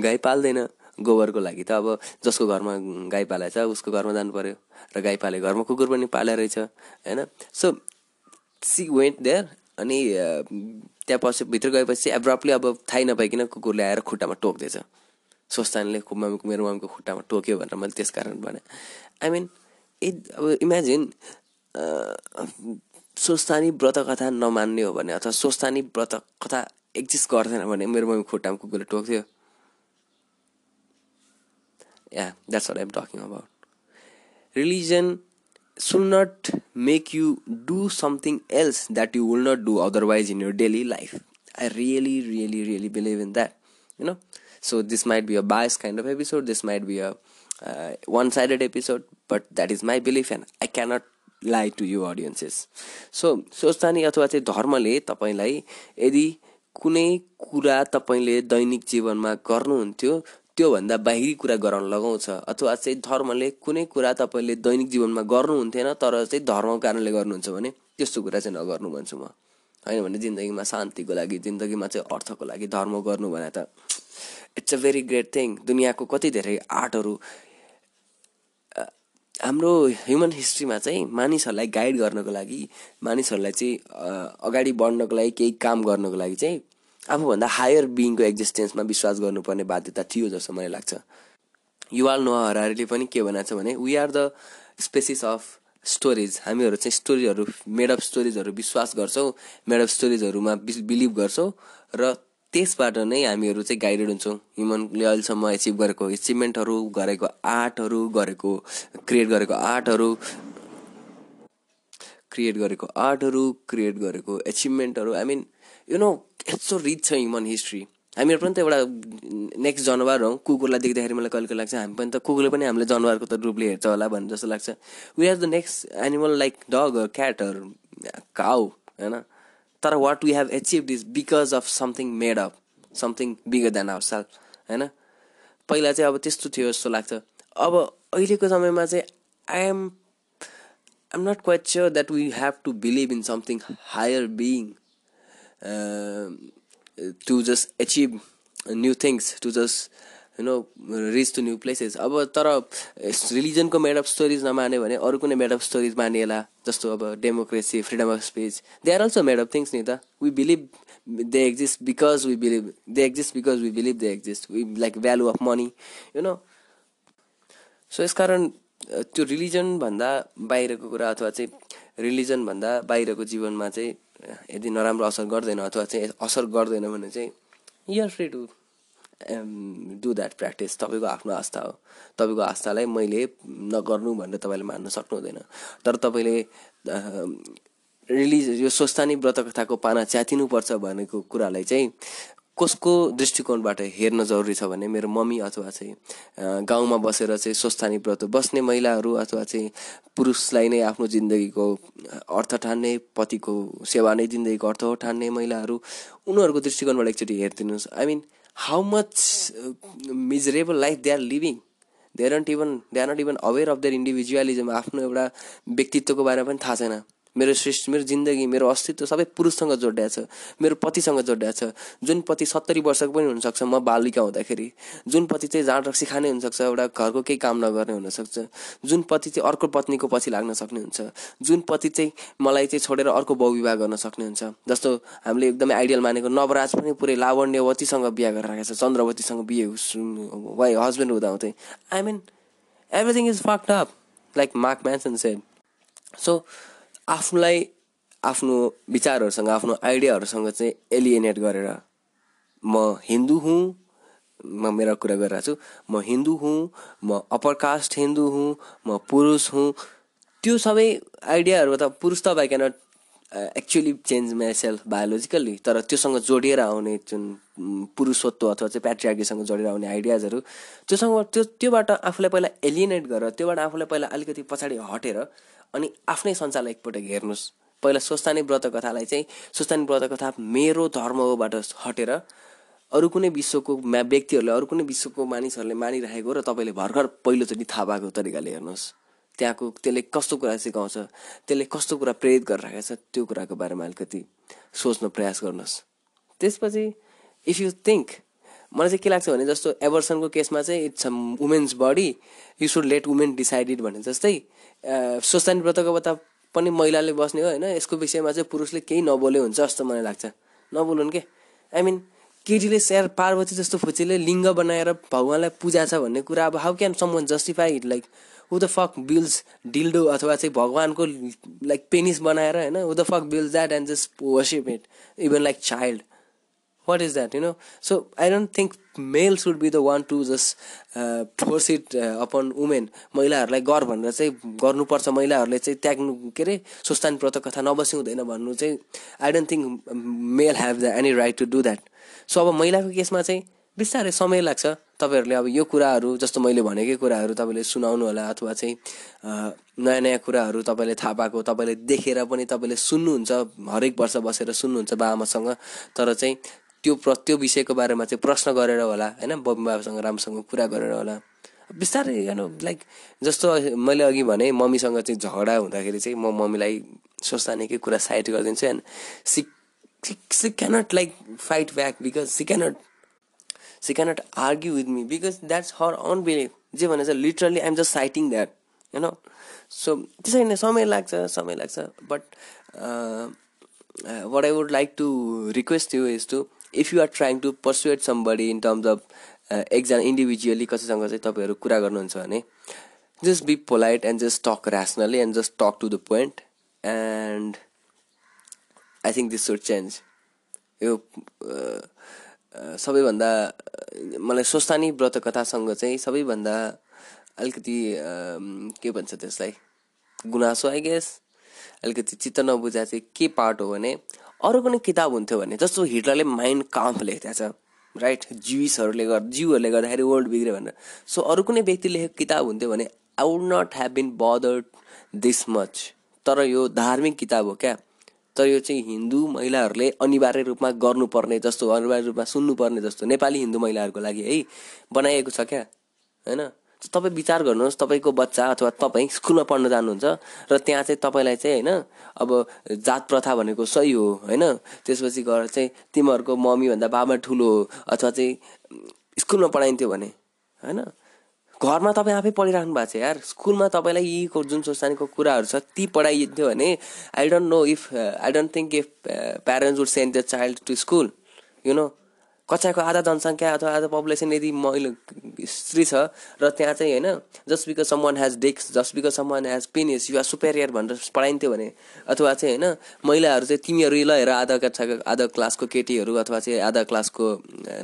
गाई पाल्दैन। गोबरको लागि त अब जसको घरमा गाई पालेको छ उसको घरमा जानु पर्यो। र गाई पाले घरमा कुकुर पनि पाले रहेछ होइन? सो सी वेन्ट देयर अनि त्यहाँ पछि भित्र गएपछि एब्रप्टली अब थाहै नपाइकन कुकुरले आएर खुट्टामा टोक्दैछ? स्वस्थानीले मेरो मम्मीको खुट्टामा टोक्यो भनेर मैले त्यस कारण भने। आई मिन ए अब इमेजिन स्वस्थानी व्रत कथा नमान्ने हो भने अथवा स्वस्थानी व्रत कथा एक्जिस्ट गर्दैन भने मेरो मम्मी खुट्टामा कुकुरले टोक्थ्यो? Yeah that's what I'm talking about religion should not make you do something else that you will not do otherwise in your daily life I really really really believe in that you know so this might be a biased kind of episode this might be a uh, one-sided episode but that is my belief and i cannot lie to you audiences so सोच्तानी अथवा चाहिँ धर्मले तपाईँलाई यदि कुनै कुरा तपाईँले दैनिक जीवनमा गर्नुहुन्थ्यो त्योभन्दा बाहिरी कुरा गराउन लगाउँछ अथवा चाहिँ धर्मले कुनै कुरा तपाईँले दैनिक जीवनमा गर्नुहुन्थेन तर चाहिँ धर्मको कारणले गर्नुहुन्छ भने त्यस्तो कुरा चाहिँ नगर्नु भन्छु म। होइन भने जिन्दगीमा शान्तिको लागि जिन्दगीमा चाहिँ अर्थको लागि धर्म गर्नु भने त it's a very great thing दुनियाँको कति धेरै आर्टहरू हाम्रो ह्युमन हिस्ट्रीमा चाहिँ मानिसहरूलाई गाइड गर्नको लागि मानिसहरूलाई चाहिँ अगाडि बढ्नको लागि केही काम गर्नको लागि चाहिँ आफूभन्दा हायर बिङको एक्जिस्टेन्समा विश्वास गर्नुपर्ने बाध्यता थियो जस्तो मलाई लाग्छ। युवाल नो हरारीले पनि के भनेको छ भने we are the species of storage हामीहरू चाहिँ स्टोरीहरू मेड अफ स्टोरेजहरू विश्वास गर्छौँ मेड अफ स्टोरेजहरूमा बिलिभ गर्छौँ र त्यसबाट नै हामीहरू चाहिँ गाइडेड हुन्छौँ। ह्युमनले अहिलेसम्म एचिभ गरेको एचिभमेन्टहरू गरेको आर्टहरू गरेको क्रिएट गरेको आर्टहरू क्रिएट गरेको आर्टहरू क्रिएट गरेको एचिभमेन्टहरू आई मिन यु नो यस्तो रिच छ ह्युमन हिस्ट्री हामीहरू पनि त एउटा नेक्स्ट जनावर हौ। कुकुरलाई देख्दाखेरि मलाई कहिले कहिले लाग्छ हामी पनि त कुकुरले पनि हामीले जनावरको त रूपले हेर्छ होला भन्ने जस्तो लाग्छ। We are the next animal like dog cat cow होइन? तर what we have achieve is because of something made up something bigger than our self होइन? पहिला चाहिँ अब त्यस्तो थियो जस्तो लाग्छ। अब अहिलेको समयमा चाहिँ I am I'm not quite sure that we have to believe in something higher being to just achieve new things to just you know reach to new places अब तर रिलिजनको मेड अफ स्टोरिज नमाने भने अरू कुनै made of stories मानिएला जस्तो अब democracy freedom of speech they are also made of things नि त। We believe they exist because we believe they exist because we believe they exist we like value of money you know so यसकारण त्यो रिलिजनभन्दा बाहिरको कुरा अथवा चाहिँ रिलिजनभन्दा बाहिरको जीवनमा चाहिँ यदि नराम्रो असर गर्दैन अथवा चाहिँ असर गर्दैन भने चाहिँ you're free to do that practice तपाईँको आफ्नो आस्था हो। तपाईँको आस्थालाई मैले नगर्नु भनेर तपाईँले मान्न सक्नु हुँदैन तर तपाईँले रिलिज यो स्वस्थानी व्रत कथाको पाना च्यातिनुपर्छ भनेको कुरालाई चाहिँ कसको दृष्टिकोणबाट हेर्न जरुरी छ भने मेरो मम्मी अथवा चाहिँ गाउँमा बसेर चाहिँ स्वस्थानी व्रत बस्ने महिलाहरू अथवा चाहिँ पुरुषलाई नै आफ्नो जिन्दगीको अर्थ ठान्ने पतिको सेवा नै जिन्दगीको अर्थ ठान्ने महिलाहरू उनीहरूको दृष्टिकोणबाट एकचोटि हेरिदिनुहोस्। I mean how much uh, miserable life they are living. They aren't even they are not even aware of their individualism. आफ्नो एउटा व्यक्तित्वको बारेमा पनि थाहा छैन। मेरो श्रेष्ठ मेरो जिन्दगी मेरो अस्तित्व सबै पुरुषसँग जोडिया छ। मेरो पतिसँग जोडिया छ। जुन पति सत्तरी वर्षको पनि हुनसक्छ म बालिका हुँदाखेरि। जुन पति चाहिँ जाँड रक्सी खाने हुनसक्छ एउटा घरको केही काम नगर्ने हुनसक्छ। जुन पति चाहिँ अर्को पत्नीको पछि लाग्न सक्ने हुन्छ। जुन पति चाहिँ मलाई चाहिँ छोडेर अर्को बहुविवाह गर्न सक्ने हुन्छ। जस्तो हामीले एकदमै आइडियल मानेको नवराज पनि पुरै लावण्यवतीसँग बिहा गरेर राखेको छ। चन्द्रवतीसँग बिहे वाइ हस्बेन्ड हुँदा हुँदै I mean everything is fucked up like Mark Manson said so आफूलाई आफ्नो विचारहरूसँग आफ्नो आइडियाहरूसँग चाहिँ एलिएनेट गरेर म हिन्दू हुँ म मेरा कुरा गरिरहेको छु म हिन्दू हुँ म अप्पर कास्ट हिन्दू हुँ म पुरुष हुँ त्यो सबै आइडियाहरू त पुरुष त cannot actually change myself biologically तर त्योसँग जोडिएर आउने जुन पुरुषत्व अथवा चाहिँ प्याट्रियार्कीसँग जोडेर आउने आइडियाजहरू त्योसँग त्यो त्योबाट आफूलाई पहिला एलिएनेट गरेर त्योबाट आफूलाई पहिला अलिकति पछाडि हटेर अनि आफ्नै संसारलाई एकपल्ट हेर्नुहोस् पहिला स्वस्थानी व्रत कथालाई चाहिँ स्वस्थानी व्रत कथा मेरो धर्म होबाट हटेर अरू कुनै विश्वको व्यक्तिहरूले अरू कुनै विश्वको मानिसहरूले मानिरहेको र तपाईँले भर्खर पहिलोचोटि थाहा भएको तरिकाले हेर्नुहोस् त्यहाँको त्यसले कस्तो कुरा सिकाउँछ त्यसले कस्तो कुरा प्रेरित गरिरहेको छ त्यो कुराको बारेमा अलिकति सोच्न प्रयास गर्नुहोस्। त्यसपछि इफ यु थिङ्क मलाई चाहिँ के लाग्छ भने जस्तो एभर्सनको केसमा चाहिँ it's a women's body you should let women decided भने जस्तै स्वस्तानी व्रतको बता पनि महिलाले बस्ने हो होइन यसको विषयमा चाहिँ पुरुषले केही नबोले हुन्छ जस्तो मलाई लाग्छ। नबोलुन् के? आई मिन केटीले स्यार पार्वती जस्तो फुचीले लिङ्ग बनाएर भगवान्लाई पूजा छ भन्ने कुरा अब how can someone justify like the fuck bills dildo अथवा चाहिँ भगवान्को लाइक पेनिस बनाएर होइन? The fuck bills that and just worship it even like child what is that you know so I don't think male should be the one to just force it upon women महिलाहरूलाई गर भनेर चाहिँ गर्नुपर्छ। महिलाहरूले चाहिँ त्याग्नु के अरे स्वस्थानी व्रत कथा नबसी हुँदैन भन्नु चाहिँ I don't think male have the any right to do that so अब महिलाको केसमा चाहिँ बिस्तारै समय लाग्छ। तपाईँहरूले अब यो कुराहरू जस्तो मैले भनेकै कुराहरू तपाईँले सुनाउनु होला अथवा चाहिँ नयाँ नयाँ कुराहरू तपाईँले थाहा पाएको तपाईँले देखेर पनि तपाईँले सुन्नुहुन्छ हरेक वर्ष बसेर सुन्नुहुन्छ बाबामासँग तर चाहिँ त्यो प्र त्यो विषयको बारेमा चाहिँ प्रश्न गरेर होला होइन? बबी बाबासँग राम्रोसँग कुरा गरेर होला। बिस्तारै हेर्नु लाइक जस्तो मैले अघि भने मम्मीसँग चाहिँ झगडा हुँदाखेरि चाहिँ म मम्मीलाई सोच्दा कुरा साइड गरिदिन्छु and she she cannot like fight back because she cannot she cannot argue with me because that's her own belief जे भने चाहिँ literally I'm just citing that होइन सो त्यसरी नै समय लाग्छ समय लाग्छ. But what I would like to request you is to if you are trying to persuade somebody in terms of एकजना इन्डिभिजुअली कसैसँग चाहिँ तपाईँहरू कुरा गर्नुहुन्छ भने just be polite and just talk rationally and just talk to the point and I think this should change यो सबैभन्दा मलाई स्वस्थानी व्रत कथासँग चाहिँ सबैभन्दा अलिकति के भन्छ त्यसलाई गुनासो आई गेस अलिकति चित्त नबुझा चाहिँ के पार्ट हो भने अरू कुनै किताब हुन्थ्यो भने जस्तो हिटलरले माइन्ड काम्प लेखेको छ राइट जिउसहरूले गर्दा जिउहरूले गर्दाखेरि वर्ल्ड बिग्रियो भनेर। सो अरू कुनै व्यक्ति लेखेको किताब हुन्थ्यो भने I would not have been bothered this much तर यो धार्मिक किताब हो क्या। तर यो चाहिँ हिन्दू महिलाहरूले अनिवार्य रूपमा गर्नुपर्ने जस्तो अनिवार्य रूपमा सुन्नुपर्ने जस्तो नेपाली हिन्दू महिलाहरूको लागि है बनाइएको छ क्या होइन? तपाईँ विचार गर्नुहोस् तपाईँको बच्चा अथवा तपाईँ स्कुलमा पढ्न जानुहुन्छ र त्यहाँ चाहिँ तपाईँलाई चाहिँ होइन अब जात प्रथा भनेको सही हो होइन? त्यसपछि गएर चाहिँ तिमीहरूको मम्मीभन्दा बाबा ठुलो हो अथवा चाहिँ स्कुलमा पढाइन्थ्यो भने होइन? घरमा तपाईँ आफै पढिराख्नु भएको छ यार। स्कुलमा तपाईँलाई यीको जुन सोसानीको कुराहरू छ ती पढाइन्थ्यो भने I don't know if I don't think if parents would send the child to school you know कक्षाको आधा जनसङ्ख्या अथवा आधा पपुलेसन यदि महिला स्त्री छ र त्यहाँ चाहिँ होइन just because someone has desks just because someone has penis you're superior भनेर पढाइन्थ्यो भने अथवा चाहिँ होइन महिलाहरू चाहिँ तिमीहरू ल आधा कक्षाको आधा क्लासको केटीहरू अथवा चाहिँ आधा क्लासको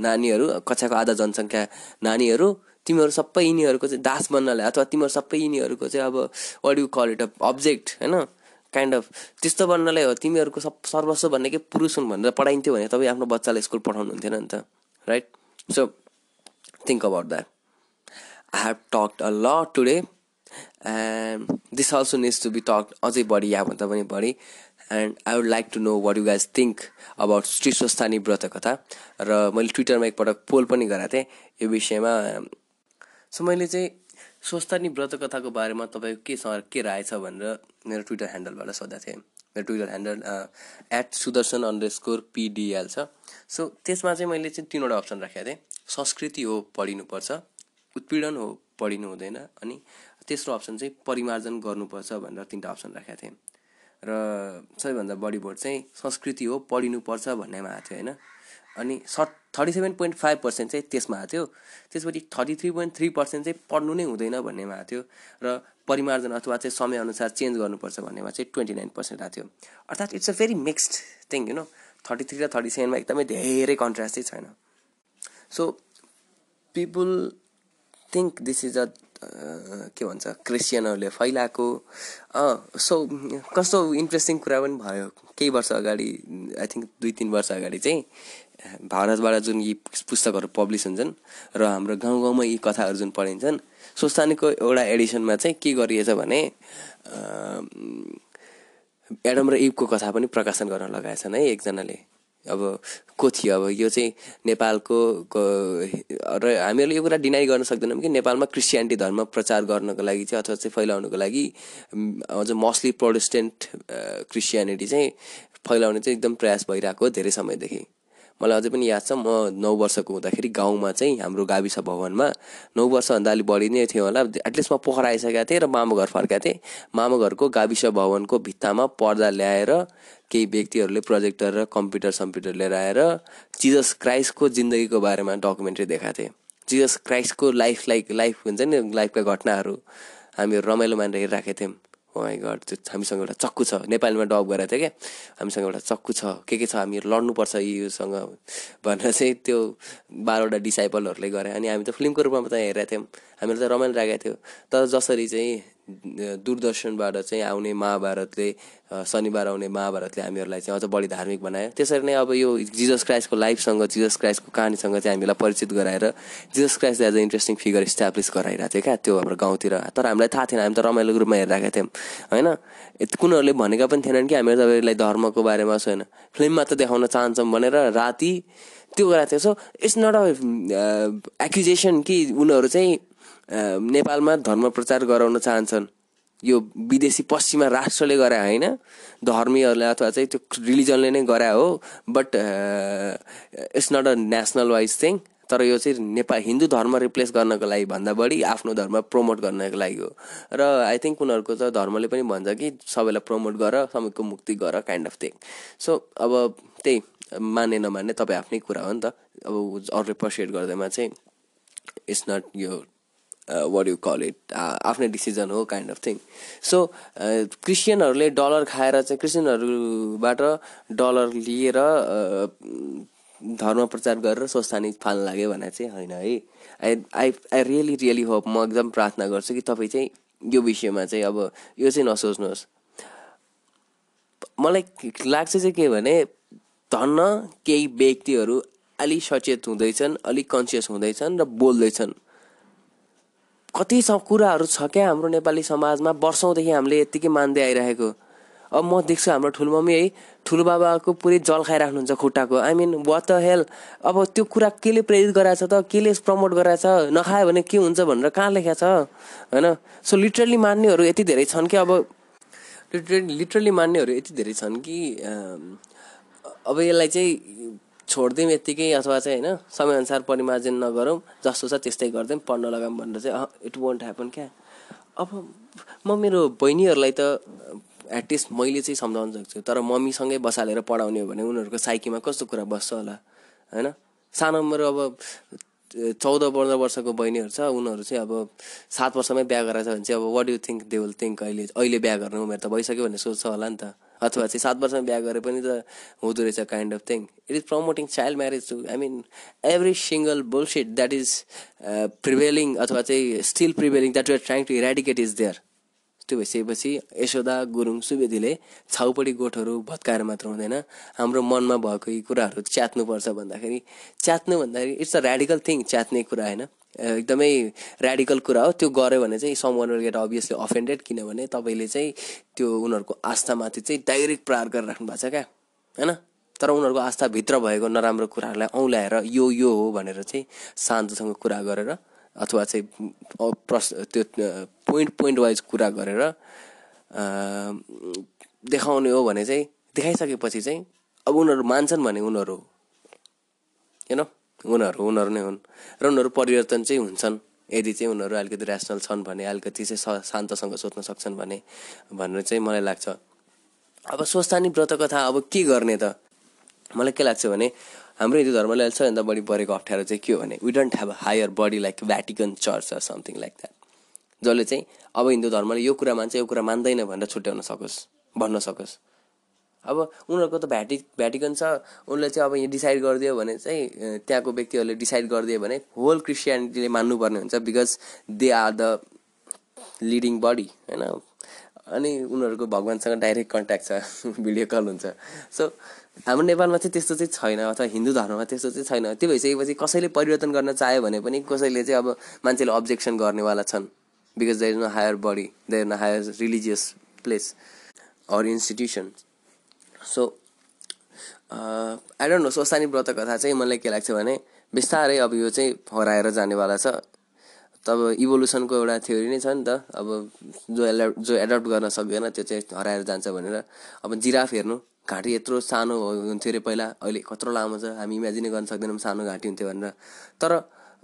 नानीहरू कक्षाको आधा जनसङ्ख्या नानीहरू तिमीहरू सबै यिनीहरूको चाहिँ दास बन्नलाई अथवा तिमीहरू सबै यिनीहरूको चाहिँ अब what you call it a object होइन? काइन्ड अफ त्यस्तो बन्नलाई हो तिमीहरूको सब सर्वस्व भन्ने के पुरुष हुन् भनेर पढाइन्थ्यो भने तपाईँ आफ्नो बच्चालाई स्कुल पठाउनु हुन्थेन नि त right so think about that I have talked a lot today and this also needs to be talk अझै बढी यहाँभन्दा पनि बढी and I would like to know what you guys think about Shri Swasthani Brata Katha र मैले ट्विटरमा एकपटक पोल पनि गराएको थिएँ यो विषयमा सो मैले चाहिँ स्वस्थानी व्रत कथाको बारेमा तपाईँको के के राय छ भनेर मेरो ट्विटर ह्यान्डलबाट सोधेको थिएँ। मेरो Twitter handle at Sudarshan under score PDL छ। सो त्यसमा चाहिँ मैले चाहिँ तिनवटा अप्सन राखेको थिएँ। संस्कृति हो पढिनुपर्छ। उत्पीडन हो पढिनु हुँदैन। अनि तेस्रो अप्सन चाहिँ परिमार्जन गर्नुपर्छ भनेर तिनवटा अप्सन राखेको थिएँ। र सबैभन्दा बढी भोट चाहिँ संस्कृति हो पढिनुपर्छ भन्नेमा आएको थियो होइन? अनि short thirty seven point five percent चाहिँ त्यसमा आएको थियो। त्यसपछि thirty three point three percent चाहिँ पढ्नु नै हुँदैन भन्नेमा आएको थियो र परिमार्जन अथवा चाहिँ समयअनुसार चेन्ज गर्नुपर्छ भन्नेमा चाहिँ ट्वेन्टी नाइन पर्सेन्ट आएको थियो। अर्थात् it's a very mixed thing you know thirty three र थर्टी सेभेनमा एकदमै धेरै कन्ट्रास्ट चाहिँ छैन। So people think this is a के भन्छ क्रिस्चियनहरूले फैलाएको सो कस्तो इन्ट्रेस्टिङ कुरा पनि भयो। केही वर्ष अगाडि आई थिङ्क दुई तिन वर्ष अगाडि चाहिँ भारतबाट जुन यी पुस्तकहरू पब्लिस हुन्छन् र हाम्रो गाउँ गाउँमा यी कथाहरू जुन पढिन्छन् सोस्तानीको एउटा एडिसनमा चाहिँ के गरिएछ भने एडम र इबको कथा पनि प्रकाशन गर्न लगाएछन् है एकजनाले। अब को थियो? अब यो चाहिँ नेपालको र हामीहरूले यो कुरा डिनाइ गर्न सक्दैनौँ कि नेपालमा क्रिस्चियनिटी धर्म प्रचार गर्नको लागि चाहिँ अथवा चाहिँ फैलाउनको लागि अझ मोस्टली प्रोटेस्टेन्ट क्रिस्चियनिटी चाहिँ फैलाउने चाहिँ एकदम प्रयास भइरहेको धेरै समयदेखि। मलाई अझै पनि याद छ म नौ वर्षको हुँदाखेरि गाउँमा चाहिँ हाम्रो गाविस भवनमा नौ वर्षभन्दा अलिक बढी नै थियो होला। एटलिस्ट म पोखरा आइसकेको थिएँ र मामा घर फर्काएको थिएँ। मामा घरको गाविस भवनको भित्तामा पर्दा ल्याएर केही व्यक्तिहरूले प्रोजेक्टर र कम्प्युटर सम्प्युटर लिएर आएर जिजस क्राइस्टको जिन्दगीको बारेमा डकुमेन्ट्री देखाएको थिएँ। जिजस क्राइस्टको लाइफ लाइक लाइफ हुन्छ नि लाइफका घटनाहरू हामीहरू रमाइलो मानेर हेरिराखेको थियौँ। वाइ गड त्यो हामीसँग एउटा चक्कु छ। नेपालीमा डब गरेको थियो क्या। हामीसँग एउटा चक्कु छ। के के छ? हामीहरू लड्नुपर्छ योसँग भनेर चाहिँ त्यो बाह्रवटा डिसाइपलहरूले गरे। अनि हामी त फिल्मको रूपमा त हेरेका थियौँ। हामीहरू त रमाइलो राखेको थियो। तर जसरी चाहिँ दूरदर्शनबाट चाहिँ आउने महाभारतले शनिबार आउने महाभारतले हामीहरूलाई चाहिँ अझ बढी धार्मिक बनायो। त्यसरी नै अब यो जिजस क्राइस्टको लाइफसँग जिजस क्राइस्टको कहानीसँग चाहिँ हामीलाई परिचित गराएर Jesus Christ as a interesting figure establish गराइरहेको थियो क्या त्यो हाम्रो गाउँतिर। तर हामीलाई थाहा थिएन हामी त रमाइलो रूपमा हेरिरहेका थियौँ होइन? कुनहरूले भनेका पनि थिएनन् कि हामीहरू तपाईँलाई धर्मको बारेमा छैन फिल्ममा त देखाउन चाहन्छौँ भनेर राति त्यो गराएको थियो। So it's not a accusation कि उनीहरू चाहिँ नेपालमा धर्म प्रचार गराउन चाहन्छन्। यो विदेशी पश्चिमा राष्ट्रले गरे होइन धर्मीहरूले अथवा चाहिँ त्यो रिलिजनले नै गरे हो but it's not a national wise thing तर यो चाहिँ नेपाल हिन्दू धर्म रिप्लेस गर्नको लागि भन्दा बढी आफ्नो धर्म प्रमोट गर्नको लागि हो। र आई थिङ्क उनीहरूको त धर्मले पनि भन्छ कि सबैलाई प्रमोट गर सबैको मुक्ति गर काइन्ड अफ थिङ सो अब त्यही माने नमान्ने तपाईँ आफ्नै कुरा हो नि त। अब अरूले पर्सिएट गर्दैमा चाहिँ इट्स नट यो वाट यु कल इट आफ्नै डिसिजन हो काइन्ड अफ थिङ सो क्रिस्चियनहरूले डलर खाएर चाहिँ क्रिस्चियनहरूबाट डलर लिएर uh, धर्म प्रचार गरेर स्वस्थानी फाल्न लाग्यो भने चाहिँ होइन है। I I I really really hope म एकदम प्रार्थना गर्छु कि तपाईँ चाहिँ यो विषयमा चाहिँ अब यो चाहिँ नसोच्नुहोस्। मलाई लाग्छ चाहिँ के भने धन्न केही व्यक्तिहरू अलिक सचेत हुँदैछन् अलिक कन्सियस हुँदैछन् र बोल्दैछन्। कति कुराहरू छ क्या हाम्रो नेपाली समाजमा वर्षौँदेखि हामीले यत्तिकै मान्दै आइरहेको। अब म देख्छु हाम्रो ठुलमम्मी है ठुलो बाबाको पुरै जल खाइराख्नुहुन्छ खुट्टाको। I mean what the hell अब त्यो कुरा केले प्रेरित गराएको छ त? केले प्रमोट गराएको छ? नखायो भने के हुन्छ भनेर कहाँ लेखेको छ? होइन? सो लिटरली मान्नेहरू यति धेरै छन् कि अब लिटरली लिटरली मान्नेहरू यति धेरै छन् कि अब यसलाई चाहिँ छोडिदिउँ यत्तिकै अथवा चाहिँ होइन समयअनुसार परिमार्जन नगरौँ जस्तो छ त्यस्तै गरिदिउँ पढ्न लगाऊँ भनेर चाहिँ इट वन्ट ह्यापन क्या। अब म मेरो बहिनीहरूलाई त एटलिस्ट मैले चाहिँ सम्झाउन सक्छु तर मम्मीसँगै बसालेर पढाउने हो भने उनीहरूको साइकीमा कस्तो कुरा बस्छ होला होइन? सानो मेरो अब चौध पन्ध्र वर्षको बहिनीहरू छ उनीहरू चाहिँ अब सात वर्षमै बिहा गराएको छ भने चाहिँ अब what you think they will think अहिले अहिले बिहा गर्ने उमेर त भइसक्यो भन्ने सोच्छ होला नि त। अथवा चाहिँ सात वर्षमा बिहा गरे पनि त हुँदो रहेछ kind of thing it is promoting child marriage too I mean every single bullshit that is prevailing अथवा चाहिँ still prevailing that you're trying to eradicate is there त्यो भइसकेपछि यशोदा गुरुङ सुवेदीले छाउपडी गोठहरू भत्काएर मात्र हुँदैन। हाम्रो मनमा भएको यी कुराहरू च्यात्नुपर्छ भन्दाखेरि च्यात्नु भन्दाखेरि इट्स अ ऱ्याडिकल थिङ च्यात्ने कुरा होइन। एकदमै ऱ्याडिकल कुरा हो। त्यो गऱ्यो भने चाहिँ someone get obviously offended किनभने तपाईँले चाहिँ त्यो उनीहरूको आस्थामाथि चाहिँ डाइरेक्ट प्रहार गरेर राख्नु भएको छ क्या होइन? तर उनीहरूको आस्थाभित्र भएको नराम्रो कुराहरूलाई औँल्याएर यो यो हो भनेर चाहिँ शान्तसँग कुरा गरेर अथवा चाहिँ प्रस त्यो पोइन्ट पोइन्ट वाइज कुरा गरेर देखाउने हो भने चाहिँ देखाइसकेपछि चाहिँ अब उनीहरू मान्छन् भने उनीहरू होइन उनीहरू उनीहरू नै हुन्। र उनीहरू परिवर्तन चाहिँ हुन्छन्। यदि चाहिँ उनीहरू अलिकति ऱ्यासनल छन् भने अलिकति चाहिँ शान्तसँग सोच्न सक्छन् भने भनेर चाहिँ मलाई लाग्छ। अब स्वस्थानी व्रत कथा अब के गर्ने त? मलाई के लाग्छ भने हाम्रो हिन्दू धर्मले अहिले सबैभन्दा बढी परेको अप्ठ्यारो चाहिँ के हो भने we don't have higher body like Vatican church or something like that जसले चाहिँ अब हिन्दू धर्मले यो कुरा मान्छ यो कुरा मान्दैन भनेर छुट्याउन सकोस् भन्न सकोस्। अब उनीहरूको त भ्याटि भ्याटिकन छ। उनले चाहिँ अब यहाँ डिसाइड गरिदियो भने चाहिँ त्यहाँको व्यक्तिहरूले डिसाइड गरिदियो भने होल क्रिस्चियनिटीले मान्नुपर्ने हुन्छ because they are the leading body होइन? अनि उनीहरूको भगवान्सँग डाइरेक्ट कन्ट्याक्ट छ <laughs> भिडियो कल हुन्छ। सो हाम्रो नेपालमा चाहिँ त्यस्तो चाहिँ छैन अथवा हिन्दू धर्ममा त्यस्तो चाहिँ छैन। त्यो भइसकेपछि कसैले परिवर्तन गर्न चाह्यो भने पनि कसैले चाहिँ अब मान्छेले अब्जेक्सन गर्नेवाला छन्। Because there is no higher body there no higher religious place or institution so I don't know Swasthani Brata Katha चाहिँ मलाई के लाग्छ भने बिस्तारै अब यो चाहिँ हराएर जानेवाला छ। तब इभोल्युसनको एउटा थ्योरी नै छ नि त। अब जो एला जो एडप्ट गर्न सक्दैन त्यो चाहिँ हराएर जान्छ भनेर। अब जिराफ हेर्नु। घाँटी यत्रो सानो हुन्थ्यो अरे पहिला। अहिले कत्रो लामो छ। हामी इमेजिनै गर्न सक्दैनौँ सानो घाँटी हुन्थ्यो भनेर। तर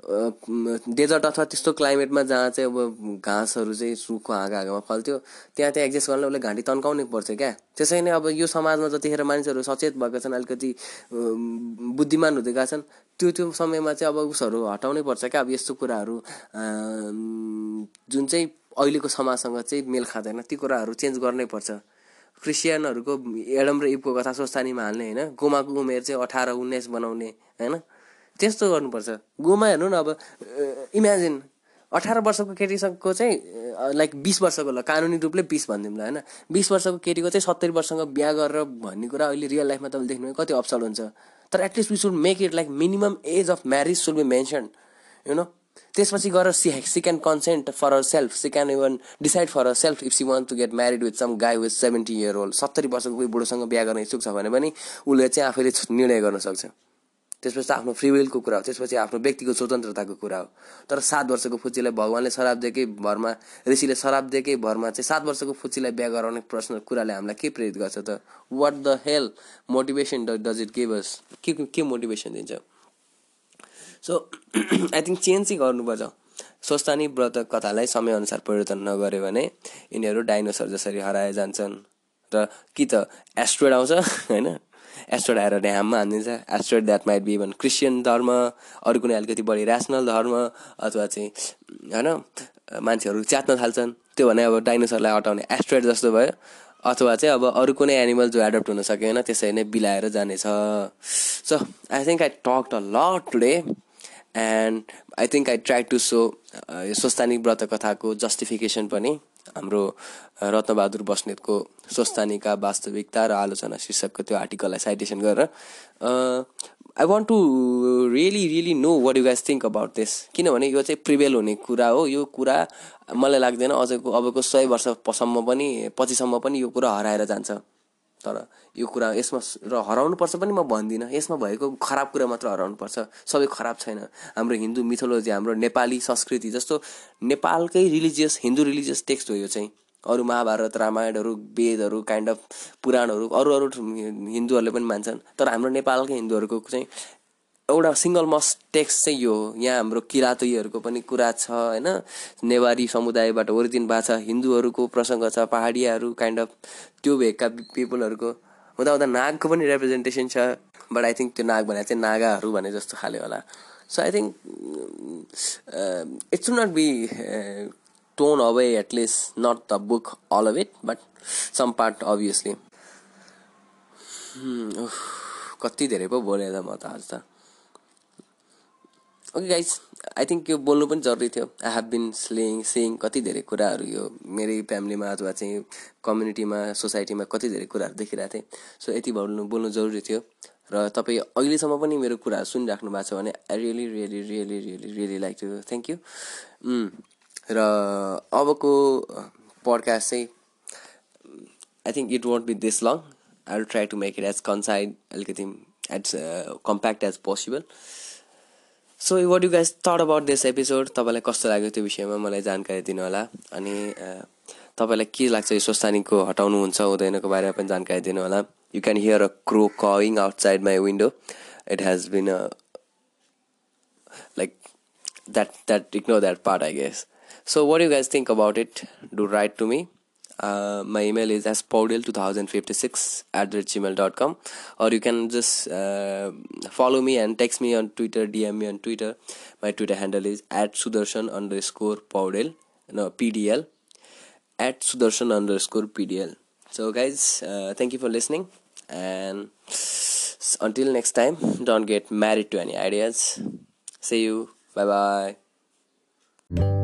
डेजर्ट अथवा त्यस्तो क्लाइमेटमा जहाँ चाहिँ अब घाँसहरू चाहिँ सुखको हाँगा हाँगामा फल्थ्यो त्यहाँ चाहिँ एडजस्ट गर्नलाई उसले घाँटी तन्काउनै पर्छ क्या। त्यसै नै अब यो समाजमा जतिखेर मानिसहरू सचेत भएका छन् अलिकति बुद्धिमान हुँदै गएका छन् त्यो त्यो समयमा चाहिँ अब उसहरू हटाउनै पर्छ क्या। अब यस्तो कुराहरू जुन चाहिँ अहिलेको समाजसँग चाहिँ मेल खाँदैन ती कुराहरू चेन्ज गर्नै पर्छ। क्रिस्चियनहरूको एडम र इपको कथा सोस्तानीमा हाल्ने होइन। गोमाको उमेर चाहिँ अठार उन्नाइस बनाउने होइन? त्यस्तो गर्नुपर्छ। गोमा हेर्नु न अब इमेजिन अठार वर्षको केटीसँगको चाहिँ लाइक बिस वर्षको ल कानुनी रूपले बिस भनिदिउँ ल होइन? बिस वर्षको केटीको चाहिँ सत्तरी वर्षसँग बिहा गरेर भन्ने कुरा अहिले रियल लाइफमा तपाईँले देख्नु कति अप्सल हुन्छ। तर at least we should make it like minimum age of marriage should be mentioned you know त्यसपछि गएर she she can consent for herself she can even decide for herself if she want to get married with some guy with seventy year old सत्तरी वर्षको कोही बुढोसँग बिहा गर्न इच्छुक छ भने पनि उसले चाहिँ आफैले निर्णय गर्न सक्छ। त्यसपछि आफ्नो फ्रिविलको कुरा हो त्यसपछि आफ्नो व्यक्तिगत स्वतन्त्रताको कुरा हो। तर सात वर्षको फुच्चीलाई भगवान्ले शराब दिएकै भरमा ऋषिले शराब दिएकै भरमा चाहिँ सात वर्षको फुच्चीलाई बिहा गराउने प्रश्न कुराले हामीलाई के प्रेरित गर्छ त? What the hell motivation does it give us के के मोटिभेसन दिन्छ? सो आई थिङ्क चेन्ज चाहिँ गर्नुपर्छ। स्वस्थानी व्रत कथालाई समयअनुसार परिवर्तन नगऱ्यो भने यिनीहरू डाइनोसर जसरी हराए जान्छन्। र कि त एस्ट्रोइड आउँछ <laughs> होइन? एस्ट्रोइड आएर ड्याममा हानिदिन्छ। Asteroid that might be even Christian धर्म अरू कुनै अलिकति बढी ऱ्यासनल धर्म अथवा चाहिँ होइन मान्छेहरू च्यात्न थाल्छन्। त्यो भने अब डाइनोसरलाई हटाउने एस्ट्रोइड जस्तो भयो। अथवा चाहिँ अब अरू कुनै एनिमल जो एडप्ट हुन सकेन त्यसरी नै बिलाएर जानेछ। So I think I talk a lot today and I think I try to so यो व्रत कथाको जस्टिफिकेसन पनि हाम्रो रत्नबहादुर बस्नेतको स्वस्थानिका वास्तविकता र आलोचना शीर्षकको त्यो आर्टिकललाई साइटेसन गरेर I want to really really know what you guys think about this किनभने यो चाहिँ प्रिभेल हुने कुरा हो। यो कुरा मलाई लाग्दैन अझको अबको सय वर्षसम्म पनि पछिसम्म पनि यो कुरा हराएर जान्छ। तर यो कुरा यसमा र हराउनुपर्छ पनि म भन्दिनँ। यसमा भएको खराब कुरा मात्र हराउनुपर्छ। सबै खराब छैन। हाम्रो हिन्दू मिथोलोजी हाम्रो नेपाली संस्कृति जस्तो नेपालकै रिलिजियस हिन्दू रिलिजियस टेक्स्ट हो यो चाहिँ। अरू महाभारत रामायणहरू वेदहरू काइन्ड अफ पुराणहरू अरू अरू हिन्दूहरूले पनि मान्छन्। तर हाम्रो नेपालकै हिन्दूहरूको चाहिँ एउटा सिङ्गल मस्ट टेक्स्ट चाहिँ यो यहाँ हाम्रो किराँतीहरूको पनि कुरा छ होइन? नेवारी समुदायबाट ओरिजिन भएको छ हिन्दूहरूको प्रसङ्ग छ पहाडियाहरू काइन्ड अफ त्यो भेगका पिपलहरूको हुँदा हुँदा नागको पनि रिप्रेजेन्टेसन छ बट आई थिङ्क त्यो नाग भने चाहिँ नागाहरू भने जस्तो खाले होला। So I think it's not be torn away at least not the book all of it but some part obviously कति धेरै पो बोलेँ त म त आज त। ओके गाइज आई थिङ्क यो बोल्नु पनि जरुरी थियो। I have been slang sang कति धेरै कुराहरू यो मेरै फ्यामिलीमा अथवा चाहिँ कम्युनिटीमा सोसाइटीमा कति धेरै कुराहरू देखिरहेको थिएँ। सो यति बोल्नु बोल्नु जरुरी थियो। र तपाईँ अहिलेसम्म पनि मेरो कुराहरू सुनिराख्नु भएको छ भने I really really really really really like to thank you र अबको पडकास्ट चाहिँ I think it won't be this long I will try to make it as concise अलिकति as compact as possible so what you guys thought about this episode तपाईँलाई कस्तो लाग्यो त्यो विषयमा? मलाई जानकारी दिनु होला अनि तपाईँलाई के लाग्छ यो स्वस्थानीको हटाउनुहुन्छ हुँदैनको बारेमा पनि जानकारी दिनु होला you can hear a crow cawing outside my window it has been a like that that ignore that part I guess so what you guys think about it do write to me Uh, my email is as podil2056 at gmail.com or you can just uh, follow me and text me on twitter dm me on twitter. My twitter handle is at sudarshan underscore podil. No pdl at sudarshan underscore pdl so guys uh, thank you for listening. And until next time don't get married to any ideas. See you. Bye bye